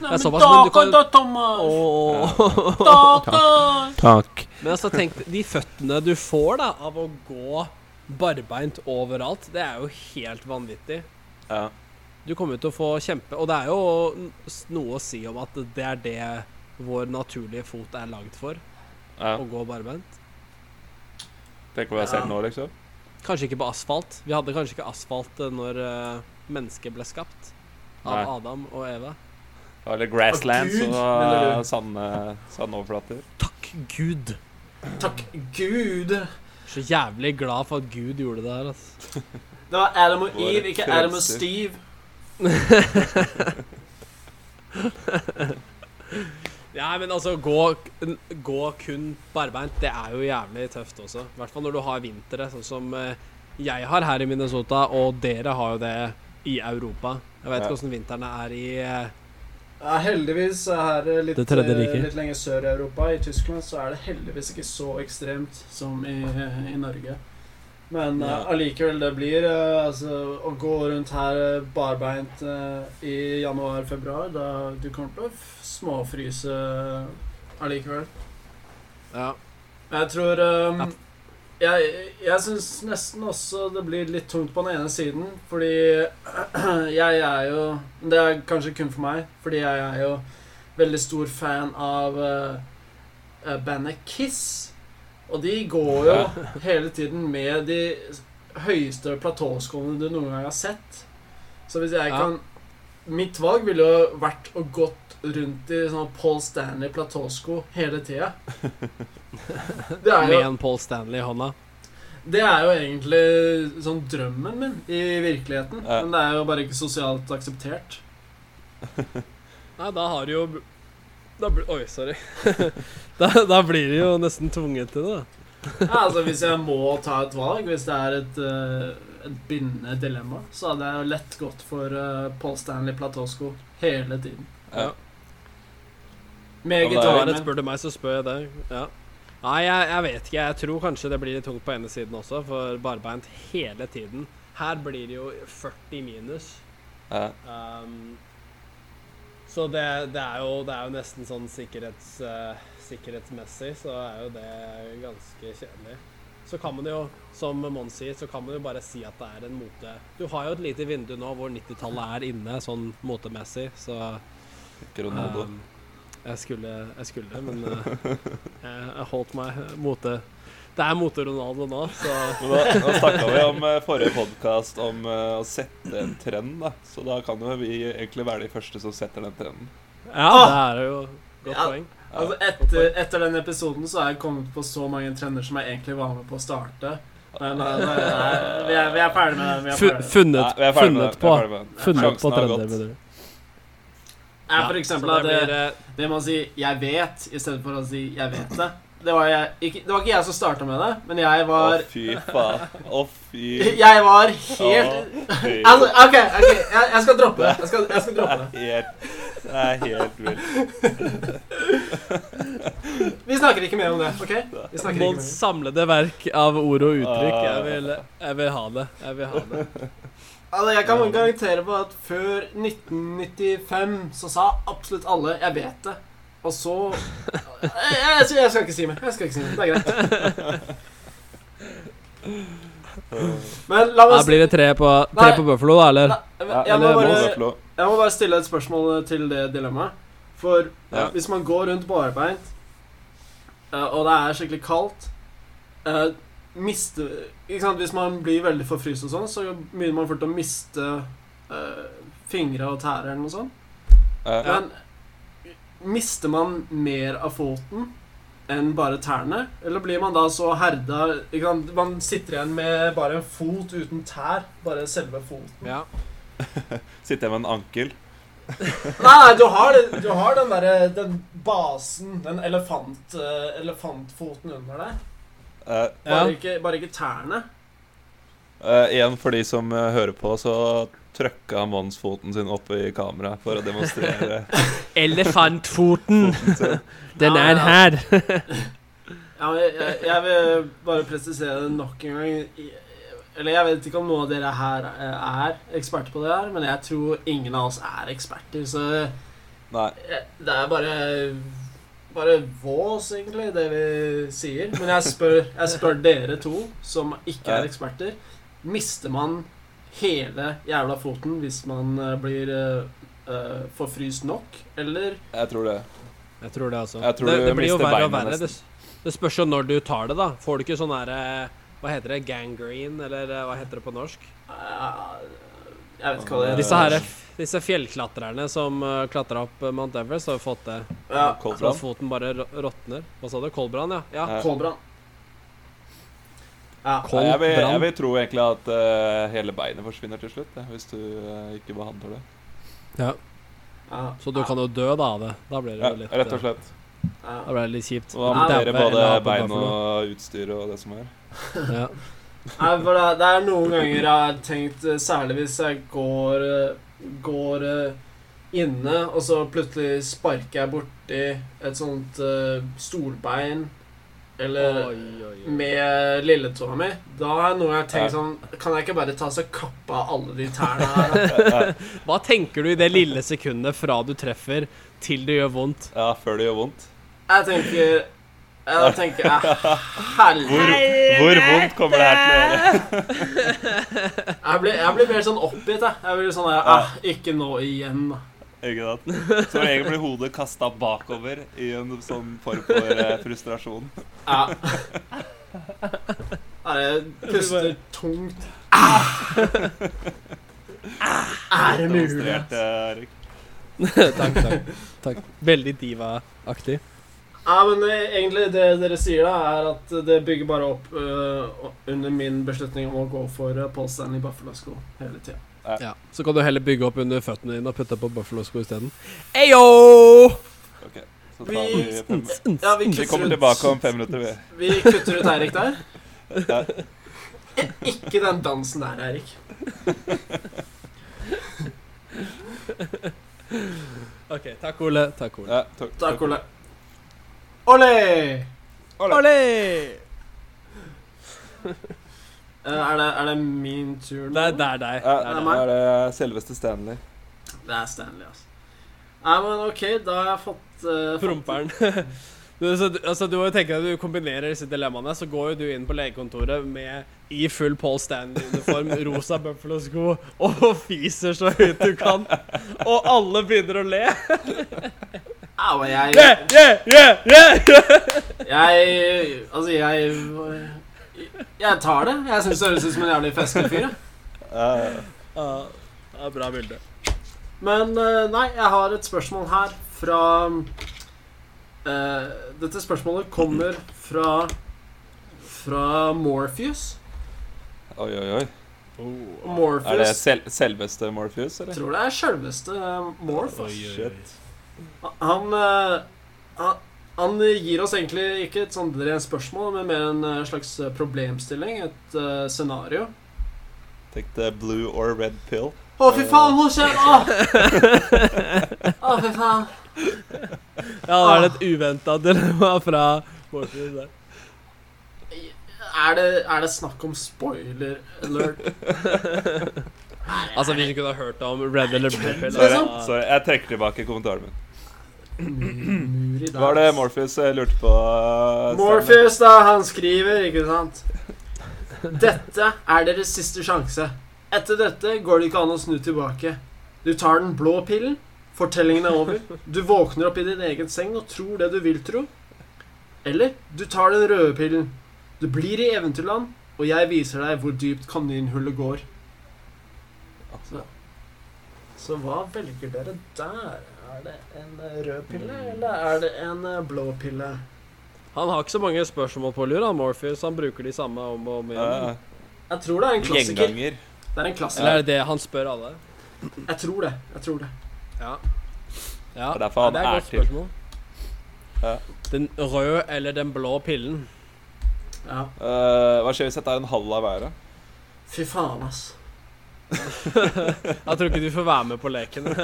Nei, men såpass, men kan- da, Thomas! Åh. Stakkars! Takk. Men altså, tenk de føttene du får da av å gå barbeint overalt, det er jo helt vanvittig. Ja. Du kommer til å få kjempe Og det er jo noe å si om at det er det vår naturlige fot er lagd for. ja. Å gå barbeint. Tenk hva jeg har Ja. nå, liksom. Kanskje ikke på asfalt. Vi hadde kanskje ikke asfalt eh, når eh, mennesket ble skapt. Av Nei. Adam og Eva. Eller grasslands og uh, du? sandoverflater. Takk Gud. Takk Gud. Så jævlig glad for at Gud gjorde det her, altså. Det var Adam og Våre Eve, ikke Adam og. Steve. Ja, men altså, gå, gå kun barbeint, det er jo jævlig tøft også. I hvert fall når du har vintre, sånn som eh, jeg har her i Minnesota, og dere har jo det i Europa. Jeg vet Ja. ikke åssen vintrene er i eh, Ja, heldigvis er det litt, Det tredje eh, litt lenger sør i Europa. I Tyskland så er det heldigvis ikke så ekstremt som i, i Norge. Men Ja. allikevel, det blir uh, altså Å gå rundt her eh, barbeint i januar-februar, da du kommer til å småfryse allikevel. Ja. Jeg tror um, Ja. Jeg, jeg syns nesten også det blir litt tungt på den ene siden, fordi jeg er jo Det er kanskje kun for meg, fordi jeg er jo veldig stor fan av uh, uh, bandet Kiss. Og de går jo hele tiden med de høyeste platåskoene du noen gang har sett. Så hvis jeg kan Mitt valg ville jo vært å gått rundt i sånn Paul Stanley platåsko hele tida. Med en Paul Stanley i hånda. det er jo egentlig sånn drømmen min i virkeligheten. Men det er jo bare ikke sosialt akseptert. Nei, da har du jo da blir, Oi, sorry. da, da blir du jo nesten tvunget til det, da. Ja, altså Hvis jeg må ta et valg, hvis det er et, uh, et bindende dilemma, så hadde jeg jo lett gått for uh, Paul Stanley Platosco hele tiden. Ja. Ja, gitaren Bare min. spør du meg, så spør jeg deg. Ja. Nei, jeg, jeg vet ikke. Jeg tror kanskje det blir litt tungt på ene siden også, for barbeint hele tiden. Her blir det jo 40 minus. Ja. Um, så det, det, er jo, det er jo nesten sånn sikkerhets, uh, sikkerhetsmessig så er jo det ganske kjedelig. Så kan man jo, som Mons sier, så kan man jo bare si at det er en mote. Du har jo et lite vindu nå hvor 90-tallet er inne, sånn motemessig, så um, jeg skulle, jeg skulle, men uh, jeg, jeg holdt meg mote Det er motor-Ronaldo nå, så Nå, da snakka vi om eh, forrige podkast om eh, å sette en trend, da. Så da kan jo vi egentlig være de første som setter den trenden. Ja, Ah! det er jo godt Ja. poeng. Altså etter, etter den episoden så har jeg kommet på så mange trender som jeg egentlig var med på å starte. Men nei, nei, nei, vi, er, vi er ferdig med den. Er Funnet, er med funnet på. Er. Funnet på trender, mener du. Ja, for eksempel det det, blir, det, det med å si 'jeg vet' i stedet for å si 'jeg vet det'. Det var, jeg, ikke, det var ikke jeg som starta med det, men jeg var Å, fy faen. Å, fy Jeg var helt Å, fy. Altså, OK, ok, jeg, jeg skal droppe det. Jeg skal, jeg skal droppe det. Det er helt vilt. Vi snakker ikke mer om det, OK? Vi snakker ikke Mons mer. samlede verk av ord og uttrykk. Ah. Jeg vil, jeg vil ha det. Jeg vil ha det. Altså, jeg kan garantere på at før 1995 så sa absolutt alle 'jeg vet det'. Og så jeg, jeg, jeg skal ikke si mer. Jeg skal ikke si mer. Det er greit. Men la meg blir det tre på, tre Nei. på Buffalo, da, eller? La- jeg, må bare, jeg må bare stille et spørsmål til det dilemmaet. For Ja. hvis man går rundt barbeint, eh, og det er skikkelig kaldt eh, miste, ikke sant? Hvis man blir veldig forfryst og sånn, så begynner man fort å miste uh, fingre og tære eller noe sånt. Ja. Men mister man mer av foten enn bare tærne? Eller blir man da så herda? Man sitter igjen med bare en fot uten tær. Bare selve foten. Ja. Sitter jeg med en ankel. Nei, du har, du har den derre Den basen, den elefant, eh, elefantfoten under deg. Uh, Bare, Ja. ikke, bare ikke tærne. eh, igjen for de som uh, hører på, så trøkka Mons foten sin opp i kamera for å demonstrere Elefantfoten! Den Ja, er her. Ja, men jeg, jeg vil bare presisere det nok en gang. Eller jeg vet ikke om noen av dere her eh, er eksperter på det her, men jeg tror ingen av oss er eksperter, så Nei. eh, det er bare bare vås, egentlig, det vi sier. Men jeg spør, jeg spør dere to, som ikke er eksperter. Mister man hele jævla foten hvis man eh, blir eh, får fryst nok, eller Jeg tror det. Jeg tror det, altså. Tror det, det blir jo verre og verre. Det, det spørs jo når du tar det, da. Får du ikke sånn derre Hva heter det? Gangrene, eller eh, hva heter det på norsk? eh, Jeg vet ikke hva det er. Disse her, disse fjellklatrerne som uh, klatra opp Mount Everest, har jo fått det. Ja, Så foten bare råtner. Hva sa du? Koldbrann, ja. ja. Ja. Kolbrand. Ja. Kold jeg, vil, jeg vil tro egentlig at uh, hele beinet forsvinner til slutt, hvis du uh, ikke behandler det. Ja. Så du kan jo dø da av det. Da blir det Ja, jo litt rett og eh, slett. Da blir det litt kjipt. Og da Ja. dere både bein og utstyr og det som er. Ja. Nei, for det, det er noen ganger jeg har tenkt, eh, særlig hvis jeg går, eh, går inne, og så plutselig sparker jeg borti et sånt uh, stolbein, eller Oi, oi, oi. med lilletåa mi, da har jeg noen ganger tenkt sånn Kan jeg ikke bare ta så kappe av alle de tærne her? Hva tenker du i det lille sekundet fra du treffer, til det gjør vondt? ja, før det gjør vondt. Jeg tenker Jeg tenker eh, Hvor, Helvete! hvor vondt kommer det her til å gjøre? Jeg blir, jeg blir mer sånn oppgitt, jeg. Jeg blir sånn jeg, ah, Ikke nå igjen, da. Ikke sant? Så egentlig blir hodet kasta bakover i en sånn form for eh, frustrasjon. Ja. Jeg puster tungt. Ah! Er det mulig? Eh, takk, takk. takk. Veldig diva-aktig. Ja, men eh, egentlig det dere sier, da, er at det bygger bare opp uh, under min beslutning om å gå for uh, Paul Stanley Buffalo-sko hele tida. Ja. Så kan du heller bygge opp under føttene dine og putte på Buffalo-sko isteden. Eyo! Ok, så tar vi fem Ja, vi Vi kommer tilbake om fem minutter, vi. Vi kutter ut Eirik der. Ja. Ikke den dansen der, Eirik. OK. Takk, Ole. Takk, Ole. Ja, takk. Takk, Ole. Olé! Ole. Ole! Eh, er, det, er det min tur nå? Det er, det er deg. Ja, Det er det deg. nå er det selveste Stanley. Det er Stanley, altså. Nei, men OK, da har jeg fått uh, Promperen. Du, så, altså, du må jo tenke deg at du kombinerer disse dilemmaene. Så går jo du inn på legekontoret med i full Paul Stanley-uniform, rosa Buffalo-sko og fiser så høyt du kan. Og alle begynner å le. Au, jeg, Yeah, yeah, yeah, yeah! jeg Altså, jeg Jeg tar det. Jeg syns det høres ut som en jævlig festlig fyr. Uh, det er bra bilde. Men eh, nei, jeg har et spørsmål her fra eh, Dette spørsmålet kommer fra Fra Morpheus. oi, oi, oi. Oh. Morpheus Er det sel selveste Morpheus, eller? Jeg tror det er selveste Morpheus. Oi, oi, oi. Shit. Han, eh, han, han gir oss egentlig ikke et sånt rent spørsmål, men mer en eh, slags problemstilling. Et uh, scenario. Take the blue or red pill. Å, fy faen, hvor skjer Å! Fy faen. Ja, da er det et uventa dilemma fra Morpheus der. Er det, er det snakk om spoiler alert? Altså, hvis du kunne hørt om Red eller Blue Pill Sorry, sorry, jeg trekker tilbake kommentaren min. Mur i Hva var det. Morpheus jeg lurte på? eh, Morpheus, da. Han skriver, ikke sant? Dette er deres siste sjanse. Etter dette går det ikke an å snu tilbake. Du tar den blå pillen, fortellingen er over. Du våkner opp i din egen seng og tror det du vil tro. Eller du tar den røde pillen. Du blir i eventyrland, og jeg viser deg hvor dypt kaninhullet går. Så, så hva velger dere der? Er det en eh, rød pille, eller er det en eh, blå pille? Han har ikke så mange spørsmål på lur, han Morpheus. Han bruker de samme om og om igjen. Ja, Jeg tror det er en klassiker. Gjenganger. Det er en klassiker. Eller er det det han spør alle? Jeg tror det. Jeg tror det. Ja. ja. Det er derfor han det er er til. Ja. Den røde eller den blå pillen? Ja. Uh, hva skjer hvis dette er en halv av været? Fy faen, ass. Jeg tror ikke du får være med på leken.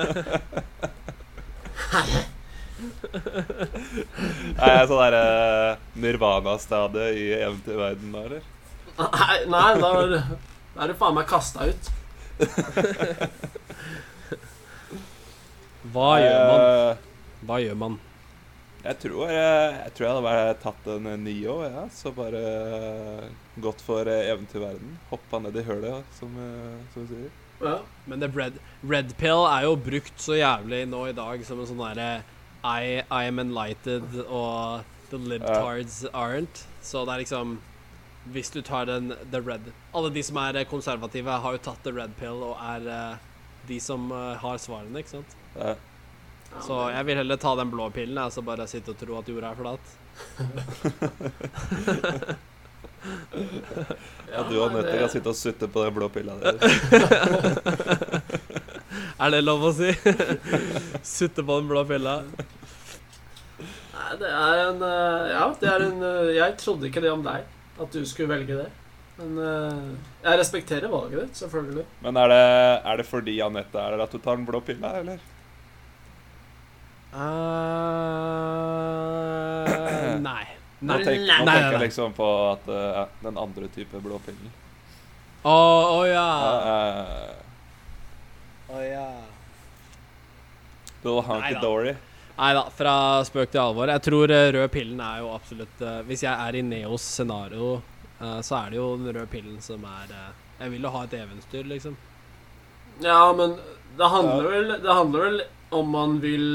Er jeg sånn derre Nirvana-stadiet i eventyrverdenen da, eller? Nei, nei da er det, da er du faen meg kasta ut. Hva gjør man? Eh, Hva gjør man? Jeg tror jeg, jeg tror jeg hadde bare tatt en Nio, ja. Så bare eh, gått for eh, eventyrverden. Hoppa ned i hølet, som, eh, som vi sier. Ja. Men det red, red pill er jo brukt så jævlig nå i dag som en sånn derre I, I am enlightened og the libtards aren't. Så det er liksom Hvis du tar den the red Alle de som er eh, konservative, har jo tatt the red pill og er eh, de som eh, har svarene, ikke sant? Ja. Så jeg vil heller ta den blå pillen, og så bare sitte og tro at jorda er flat. ja, du og Nøtter kan sitte og sutte på den blå pilla di. Er det lov å si? Sutte på den blå pilla. Nei, det er en eh, Ja, det er en eh, Jeg trodde ikke det om deg, at du skulle velge det. Men eh, jeg respekterer valget ditt, selvfølgelig. Men er det, er det fordi Anette er der at du tar den blå pilla, eller? Uh, nei. Nå, tenk, nå tenker jeg liksom på at uh, den andre type blå pillen. Å oh, ja. Uh, oh, ja. little honky-dory. Nei da, fra spøk til alvor. Jeg tror eh, rød pillen er jo absolutt uh, Hvis jeg er i Neos scenario, uh, så er det jo den røde pillen som er Jeg vil jo ha et eventyr, liksom. Ja, men det handler vel Det handler vel om man vil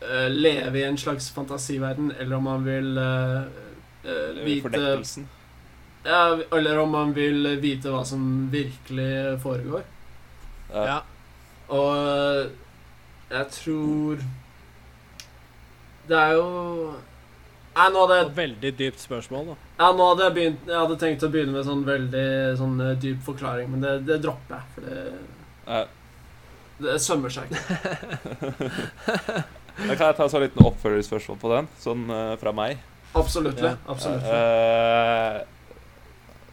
eh, leve i en slags fantasiverden, eller om man vil uh, eh, vite ja, Eller om man vil vite hva som virkelig foregår. Ja. Ja. Og jeg tror Det er jo Nei, nå hadde veldig dypt spørsmål, da. Ja, nå hadde jeg begynt Jeg hadde tenkt å begynne med sånn veldig sånn dyp forklaring, men det, det dropper jeg. For det, Ja. det sømmer seg ikke. Da kan jeg ta så en liten oppfølgerspørsmål på den, sånn uh, fra meg. Absolutt. Ja. absolutt. Uh,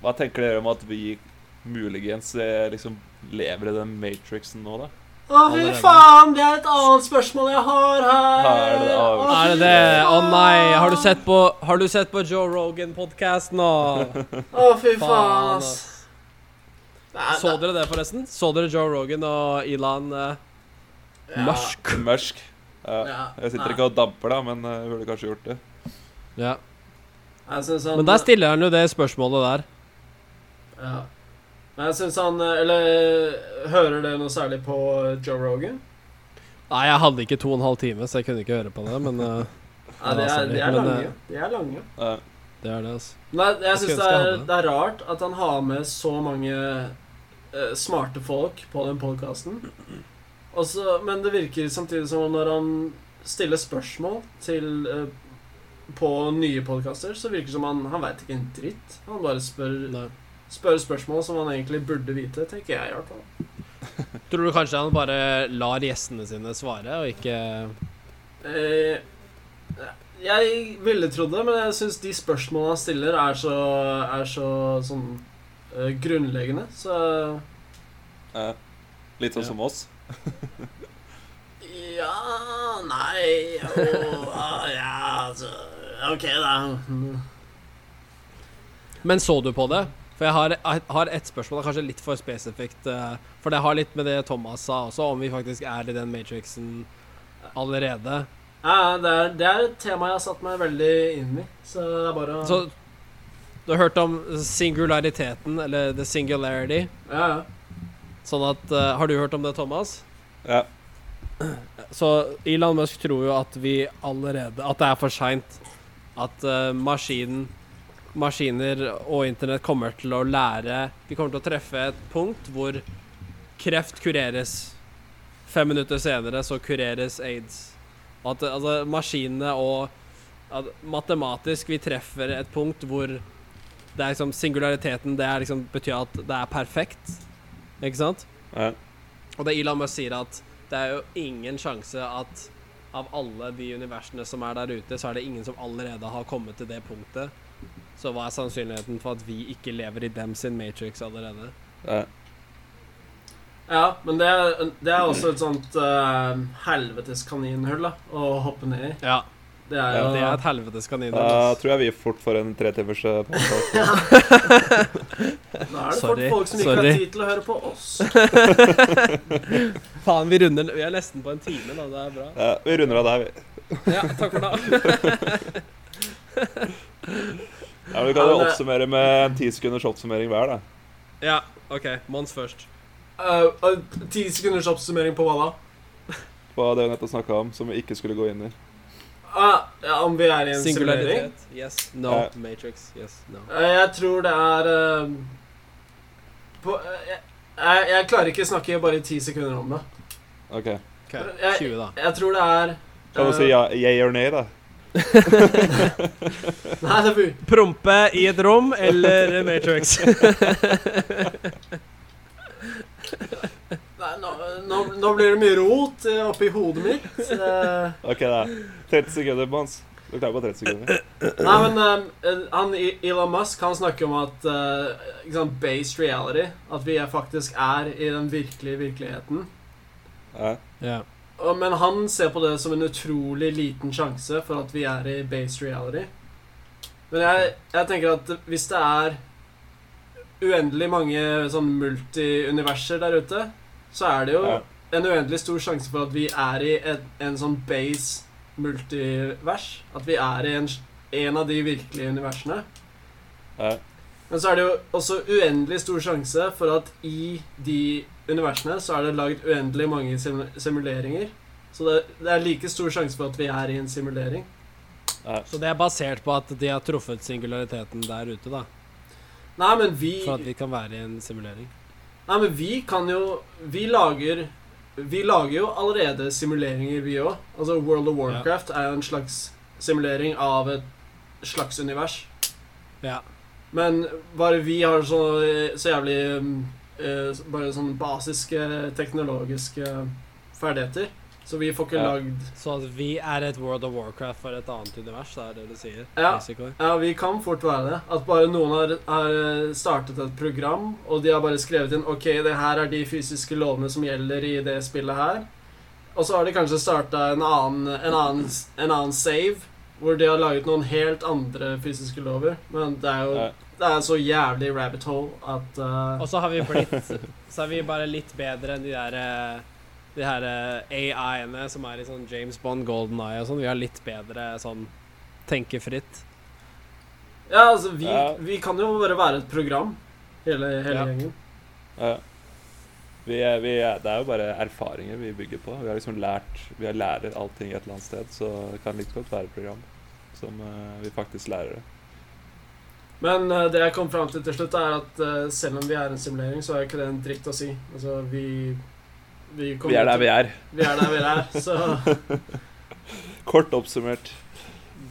hva tenker dere om at vi muligens eh, liksom lever i den matrixen nå, da? Å, fy faen! Det er et annet spørsmål jeg har her. Er det? Å, Er det det? Å nei! Har du sett på, har du sett på Joe Rogan-podkast nå? Å, fy faen, ass. Nei, Så dere det, forresten? Så dere Joe Rogan og Elon uh, Ja. Musk? Mørsk. Jeg sitter nei. ikke og damper, da, men eh, jeg burde kanskje gjort det. Ja. Altså, sånn, Men der stiller han jo det spørsmålet der. Ja. Men jeg syns han eh, Eller hører du noe særlig på Joe Rogan? Nei, jeg hadde ikke to og en halv time, så jeg kunne ikke høre på det, men uh, Nei, det er, de er men, lange. eh, De er lange. Ja. det er det, altså. Nei, jeg syns det, er- det er rart at han har med så mange uh, smarte folk på den podkasten. Men det virker samtidig som om når han stiller spørsmål til eh, på nye podkaster, så virker det som han Han veit ikke en dritt. Han bare spør, Nei. spør spørsmål som han egentlig burde vite, tenker jeg i hvert fall. Tror du kanskje han bare lar gjestene sine svare, og ikke Eh, jeg ville trodd det, men jeg syns de spørsmålene han stiller, er så, er så sånn uh, grunnleggende. Så Ja. Litt sånn Ja. som oss. Ja Nei jo, ah, Ja, altså OK, da. Men så du på det? For jeg har, jeg har et spørsmål, det er kanskje litt for spesifikt. eh, For det har litt med det Thomas sa også, om vi faktisk er i den matrixen allerede. Ja, det er, det er et tema jeg har satt meg veldig inn i, så det er bare å Så du har hørt om singulariteten, eller the singularity? Ja, ja. Sånn at uh, Har du hørt om det, Thomas? Ja. Så Elon Musk tror jo at vi allerede At det er for seint. At uh, maskinen Maskiner og internett kommer til å lære Vi kommer til å treffe et punkt hvor kreft kureres. Fem minutter senere så kureres aids. At altså, maskinene og at Matematisk vi treffer et punkt hvor det er liksom singulariteten Det er liksom betyr at det er perfekt. Ikke sant? Ja. Og det Elon Musk sier at det er jo ingen sjanse at av alle de universene som er der ute, så er det ingen som allerede har kommet til det punktet. Så hva er sannsynligheten for at vi ikke lever i dem sin matrix allerede? Ja. ja men det er, det er også et sånt uh, helvetes kaninhull da, å hoppe ned i. Ja, Det er ja, det er et helvetes kanin. Da tror jeg vi fort får en tretimers timers podcast. Da er det Sorry, folk, folk som ikke har tid til å høre på oss. Faen, vi runder Vi er nesten på en time, da. Det er bra. Ja, vi runder av der, vi. Ja, takk for det. Ja, men vi kan jo Ja, det- oppsummere med en ti sekunders oppsummering hver, da. Ja, OK. Mons først. Ti uh, Ti sekunders oppsummering på hva da? På det vi nettopp snakka om, som vi ikke skulle gå inn i. Ah, ja, om vi er i en simulering? Singularitet. Yes. No. Uh, Matrix. Yes. No. Uh, Jeg tror det er eh, på, eh, jeg, jeg, jeg klarer ikke å snakke bare i ti sekunder om det. Ok. okay. Jeg- 20, da. Jeg tror det er Kan du si ja, jeg or nay, da? Nei, det blir Prompe i et rom eller Matrix? Nei, nå, nå, nå blir det mye rot eh, oppi hodet mitt. Eh, Ok, da. 30 sekunder, Mons. Du klarer på 30 sekunder. Nei, men um, han, Elon Musk han snakker om at uh, liksom, based reality At vi er faktisk er i den virkelige virkeligheten. Ja. Yeah. Og, men han ser på det som en utrolig liten sjanse for at vi er i based reality. Men jeg, jeg tenker at hvis det er uendelig mange sånn multi-universer der ute, så er det jo Ja. en uendelig stor sjanse for at vi er i en, en sånn base multivers. At vi er i en, en av de virkelige universene. Ja. Men så er det jo også uendelig stor sjanse for at i de universene så er det laget uendelig mange sim simuleringer. Så det, det er like stor sjanse for at vi er i en simulering. Ja. Så det er basert på at de har truffet singulariteten der ute, da. Nei, men vi For at vi kan være i en simulering. Nei, men vi kan jo Vi lager Vi lager jo allerede simuleringer, vi òg. Altså World of Warcraft er jo en slags simulering av et slags univers. Ja. Men bare vi har så, så jævlig eh, Bare sånne basiske teknologiske ferdigheter. Så vi får ikke Ja. lagd Så at vi er et World of Warcraft for et annet univers, det er det du sier? Ja. Ja, vi kan fort være det. At bare noen har, har startet et program, og de har bare skrevet inn Ok, det her er de fysiske lovene som gjelder i det spillet her. Og så har de kanskje starta en en en annen save hvor de har laget noen helt andre fysiske lover. Men det er jo Ja. Det er så jævlig rabbit hole at uh... Og så har vi blitt Så er vi bare litt bedre enn de der eh, De her eh, AI-ene som er i sånn James Bond, Golden Eye og sånn. Vi har litt bedre sånn tenkefritt. Ja, altså, vi, Ja. vi kan jo bare være et program, hele, hele Ja. gjengen. Ja. Vi er, vi er, det er jo bare erfaringer vi bygger på. Vi har liksom lært Vi har lærer allting et eller annet sted, så det kan like godt være et program som uh, vi faktisk lærer det. Men uh, det jeg kom fram til til slutt, er at uh, selv om vi er en simulering, så er ikke det en dritt å si. Altså, vi Vi, Vi er der vi er. Vi er der vi er, så Kort oppsummert.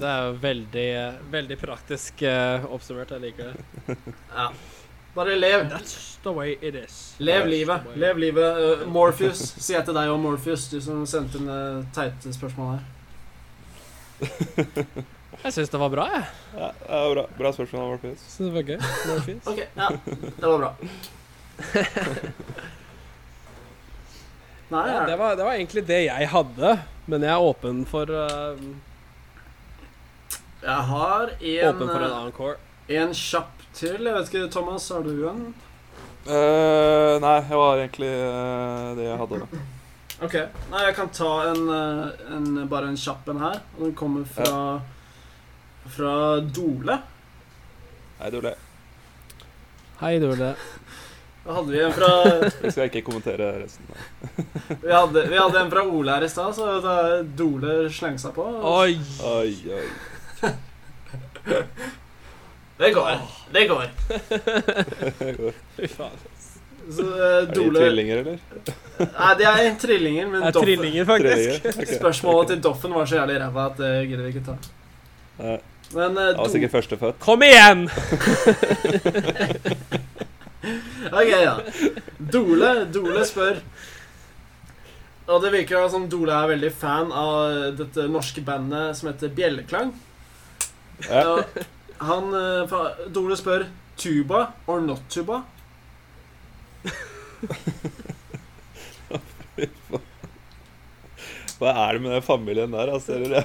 Det er jo veldig, veldig praktisk uh, oppsummert. Jeg liker det. ja. Bare lev. That's the way it is. Lev That's livet. Lev livet. Uh, Morpheus, sier jeg til deg og Morpheus, du som sendte inn det teite spørsmål her. Jeg syns det var bra, jeg. Ja, det var bra, bra spørsmål, Morpheus. Syns det var gøy. Morpheus. Ok, ja. Det var bra. Nei, Ja, det, var, det var egentlig det jeg hadde, men jeg er åpen for uh, jeg har en, Åpen for en eh, encore. en kjapp til. Jeg vet ikke, Thomas, har du en? Uh, nei, det var egentlig uh, det jeg hadde. da. Ok. Nei, jeg kan ta en, en bare en kjapp en her. Og den kommer fra Fra Dole. Hei, Dole. Hei, Dole. Da hadde vi en fra Det skal ikke kommentere resten. Vi hadde, vi hadde en fra Ole her i stad, så da Dole slengte seg på. Oi! Oi, oi. Det går. Det går. Fy faen. Så eh, Er de trillinger, eller? Nei, de er trillinger, men Det er Doffen- trillinger, faktisk. Trillinger? Ok. Spørsmålet til Doffen var så jævlig ræva at det gidder vi ikke ta. Men uh, det var Do- sikkert førstefødt. Kom igjen! Ok, ja. Dole, Dole spør Og det virker som Dole er veldig fan av dette norske bandet som heter Bjelleklang. Ja. Han, eh, Dole spør tuba or not tuba. Hva er det med den familien der? Altså, eller?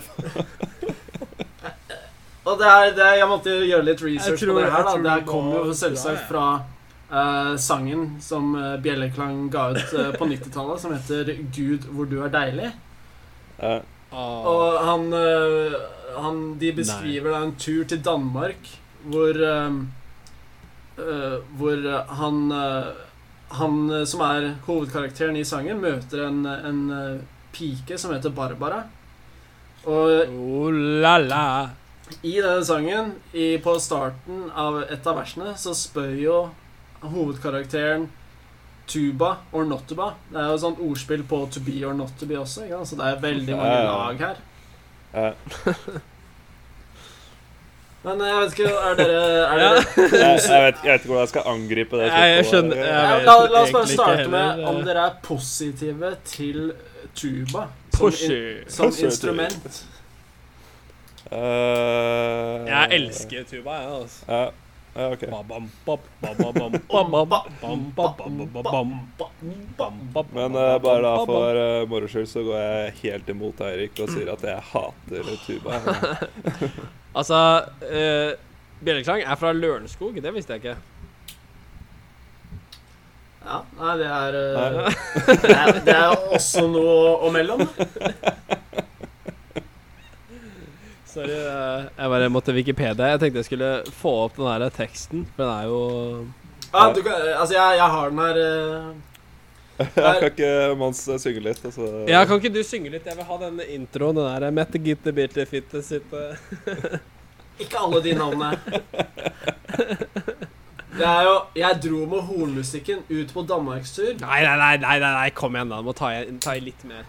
Og det er, det er, jeg måtte gjøre litt research tror- på det her. da Det kommer jo selvsagt fra eh, sangen som eh, Bjelleklang ga ut uh, på 90-tallet, som heter 'Gud, hvor du er deilig'. Uh. Og han, han De beskriver da en tur til Danmark hvor Hvor han Han som er hovedkarakteren i sangen, møter en, en pike som heter Barbara. Og Oh la la. i denne sangen, i, på starten av et av versene, så spør jo hovedkarakteren tuba or not tuba. Det er jo sånt ordspill på to be or not to be også, ikke så det er veldig mange lag her. Men jeg vet ikke, er dere, er dere Jeg, jeg, vet, jeg vet ikke hvordan jeg skal angripe det. Nei, jeg skjønner- jeg la, la oss bare starte med om eh. dere er positive til tuba som, in, som instrument. Eh, Jeg elsker tuba, jeg, altså. Ja, ja ok. Men eh, bare da for uh, moro skyld så går jeg helt imot Eirik og sier at jeg hater tuba. Altså, uh, Bjelleklang er fra Lørenskog, det visste jeg ikke. Ja, nei, det er, eh, Nei. det er Det er også noe å melde om. Sorry, eh, jeg bare måtte Wikipedia. Jeg tenkte jeg skulle få opp den der teksten, for den er jo Ja, du kan, altså, jeg, jeg har den her uh, Jeg kan ikke Mons eh, synge litt? Altså. Ja, kan ikke du synge litt? Jeg vil ha denne introen. Den der Mette gitte bitte fitte sitte Ikke alle de navnene. Det er jo Jeg dro med hornmusikken ut på danmarkstur. Nei, nei, nei, nei, nei, kom igjen, da. Må ta i, ta i litt mer.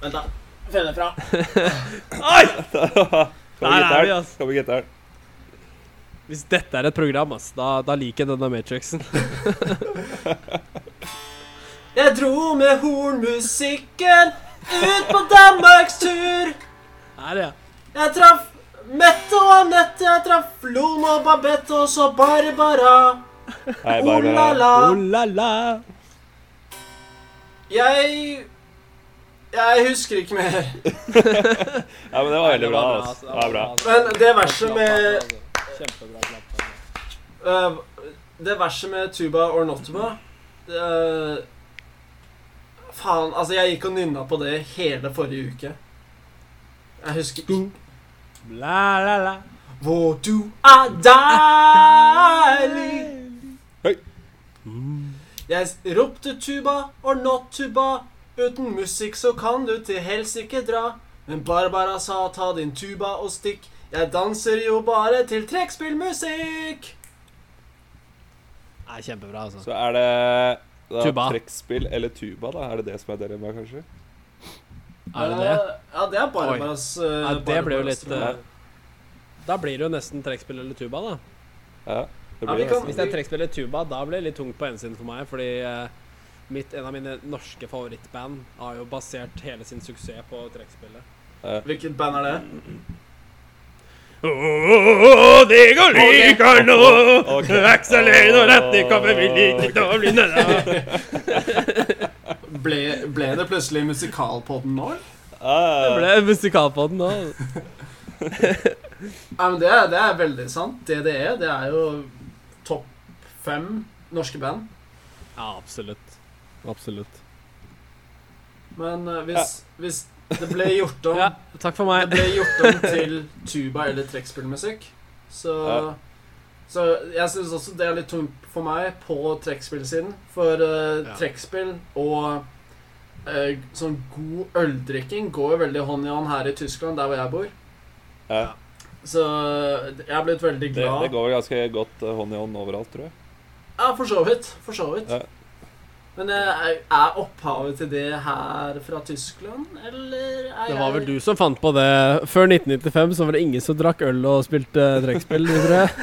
Vent, da. Finne fra. Oi! Der er vi, altså. Kom med gitaren. Hvis dette er et program, ass, da, da liker jeg denne Matrixen. Jeg dro med hornmusikken ut på danmarkstur. Her, ja. Jeg traff Mette og Anette, jeg traff Lone og Babette og så Barbara. Hei, Oh la la. Oh la la. Jeg Jeg husker ikke mer. Ja, men det var veldig bra. altså. Altså. Det var bra. Men det verset med øh, Det verset med tuba or not tuba det, Faen, altså, jeg gikk og nynna på det hele forrige uke. Jeg husker ikke La, la, la. Hvor du er deilig Høy. Jeg ropte tuba or not tuba Uten musikk så kan du til helsike dra Men Barbara sa ta din tuba og stikk Jeg danser jo bare til trekkspillmusikk Nei, kjempebra, altså. Så er det da, Tuba. trekkspill eller tuba, da? Er det det som er dilemmaet, kanskje? Er det det? Eh, Ja, det er Barbaras uh, Ja, det blir jo litt eh, Da blir det jo nesten trekkspill eller tuba, da. Ja, det Ja, blir vi kan- Hvis det er trekkspill eller tuba, da blir det litt tungt på ensiden for meg, fordi eh, mitt, en av mine norske favorittband har jo basert hele sin suksess på trekkspillet. Hvilket band er det? Oh, det går like nå Ok. Akselin og retning kommer vi like til å bli Ble, ble det plutselig musikalpodden nå? Det Ah, ble musikal på den nå. Nei, men det, det er veldig sant. DDE det er jo topp fem norske band. Ja, absolutt. Absolutt. Men uh, hvis, hvis det ble gjort om Ja, takk for Det ble gjort om til tuba eller trekkspillmusikk, så Ja. Så jeg syns også det er litt tungt for meg på trekkspillsiden. For uh, Ja. trekkspill og uh, sånn god øldrikking går jo veldig hånd i hånd her i Tyskland, der hvor jeg bor. ja. Så jeg er blitt veldig glad. det går vel ganske godt hånd i hånd overalt, tror jeg. Ja, for så vidt. For så vidt. Ja. Men eh, er opphavet til det her fra Tyskland, eller er Det var vel du som fant på det. Før 1995 så var det ingen som drakk øl og spilte trekkspill, tror jeg.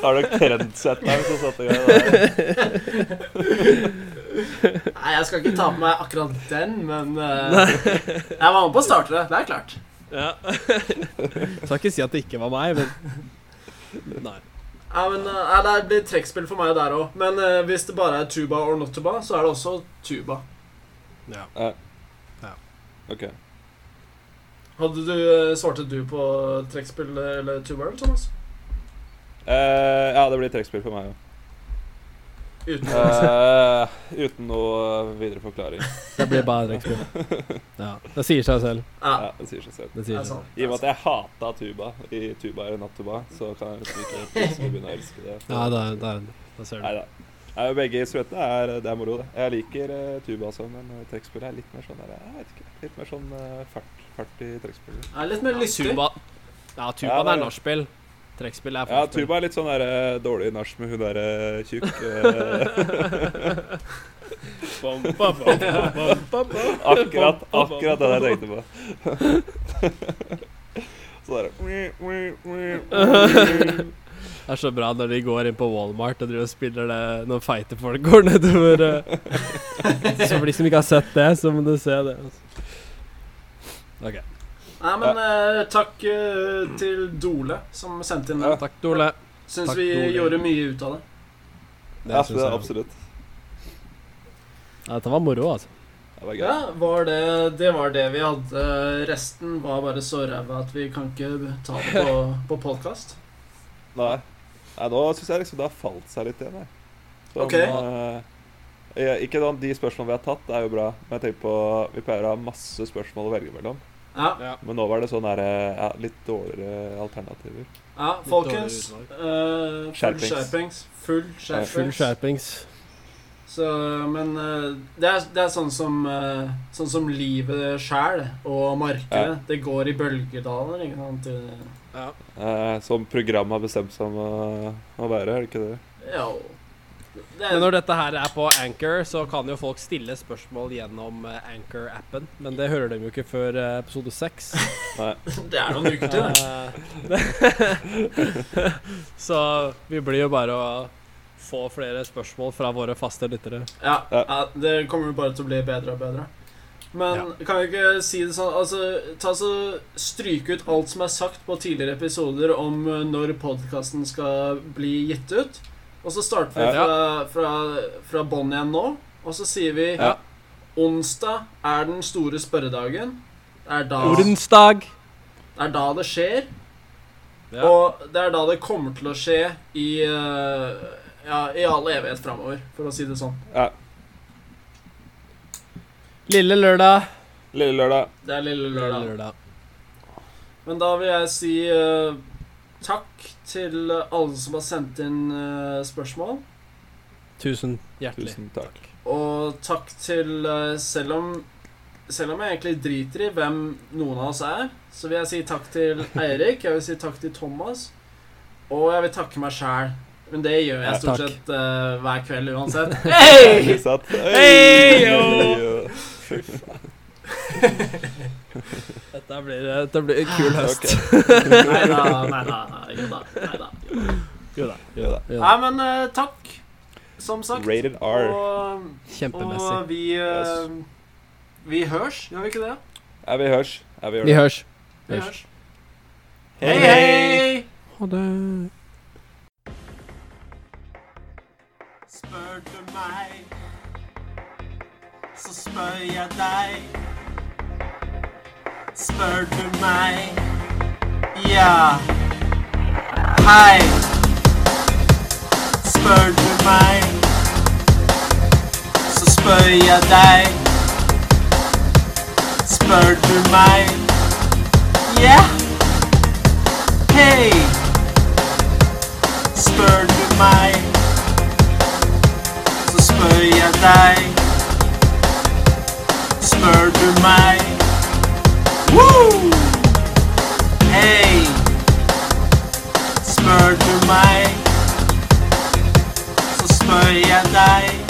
Har du trendsetteren som satte i gang det der? Nei, jeg skal ikke ta på meg akkurat den, men uh, Jeg var med på å starte det. Det er klart. Ja. Skal ikke si at det ikke var meg, men Nei. Ja, men eh, Det blir trekkspill for meg der òg. Men eh, hvis det bare er tuba or not tuba, så er det også tuba. Ja. Ok. Hadde du eh, Svarte du på trekkspill eller tuba, eller, Thomas? Eh, ja, det blir trekkspill for meg òg. Uten uh, uten noe videre forklaring. Det blir bare trekkspill. Ja. Det sier seg selv. Ja, Ja, Det sier seg selv. Det sier er seg selv. I og med at jeg hata tuba i tuba eller nattuba, så kan jeg ikke begynne å elske det. Ja, det er, det er, da ser du. Nei da. Nei, begge instrumentene er, det er moro, det. Jeg liker uh, tuba også, men uh, trekkspillet er litt mer sånn der, Jeg vet ikke. Litt mer sånn uh, fart, fart i trekkspill. Det er litt mer lystig. Tuba Ja, tuba Ja, er er- nachspiel. Trekkspill er Ja, tuba er litt sånn der, eh, dårlig nach med hun derre tjukk eh, bam, bam. Akkurat, akkurat det jeg tenkte på. Så der Det er så bra når de går inn på Walmart og driver og spiller det når feite folk går nedover. eh. Så for de som ikke har sett det, så må du se det. altså. Ok. Nei, men eh, takk eh, til Dole, som sendte inn Ja. den. Takk, Dole. Syns takk, vi Dole. gjorde mye ut av det. Ja, synes det, jeg. absolutt. Ja, dette var moro, altså. Det var gøy. Ja, var det, det var det vi hadde. Resten var bare så ræva at vi kan ikke ta det på, på podkast. Nei. Nei, nå syns jeg liksom det har falt seg litt igjen. Jeg. Sånn, Ok. eh, ikke sånn, De spørsmålene vi har tatt, er jo bra, men jeg tenker på Vi pleier å ha masse spørsmål å velge mellom. Ja. Men nå var det sånn der, eh, ja, litt dårligere alternativer. ja folkens. eh, full Skjerpings. Full skjerpings. Full skjerpings. Så, men uh, det, er, det er sånn som uh, Sånn som livet sjæl og markedet. Ja. Det går i bølgedaler, ikke sant. Ja. Eh, som programmet har bestemt seg om å, å være, er det ikke det? Ja. Det Men når dette her er på Anchor, så kan jo folk stille spørsmål gjennom eh, Anchor-appen. Men det hører de jo ikke før eh, episode seks. Det er noen uker til, det. Så vi blir jo bare å få flere spørsmål fra våre faste lyttere. Ja, Ja. ja, det kommer jo bare til å bli bedre og bedre. Men kan vi ikke si det sånn Altså, ta så Stryk ut alt som er sagt på tidligere episoder om eh, når podkasten skal bli gitt ut. Og så starter vi Ja. fra, fra, fra bånn igjen nå. og så sier vi Ja. onsdag er den store spørredagen. Det er da, Onsdag. det er da det skjer. Ja. Og det er da det kommer til å skje i eh, Ja, i all evighet framover, for å si det sånn. Ja. Lille lørdag. Lille lørdag. Det er lille Lille lørdag. lørdag. Men da vil jeg si eh, takk til alle som har sendt inn eh, spørsmål. Tusen hjertelig. Tusen takk. Og takk til eh, selv om Selv om jeg egentlig driter i hvem noen av oss er, så vil jeg si takk til Eirik, jeg vil si takk til Thomas, og jeg vil takke meg sjæl. Men det gjør jeg stort sett uh, hver kveld uansett. Hei! Hei, Dette blir, dette blir en kul høst. Okay. Nei da, nei da. Jo da. Jo da. Nei, men uh, takk, som sagt. Rated R. Og, Kjempemessig. og vi eh, Vi hørs, gjør vi ikke det? Ja, vi hørs. Ja, vi Vi hørs. Vi Hørs. Hei, hei! Ha det. Spør du meg, så spør jeg deg. Spør du meg, ja. Hei. Spør du meg, så spør jeg deg. Spør du meg, ja. Hei. Spør du meg så spør jeg deg. Spør du meg Woo! Hei! Spør du meg, så spør jeg deg.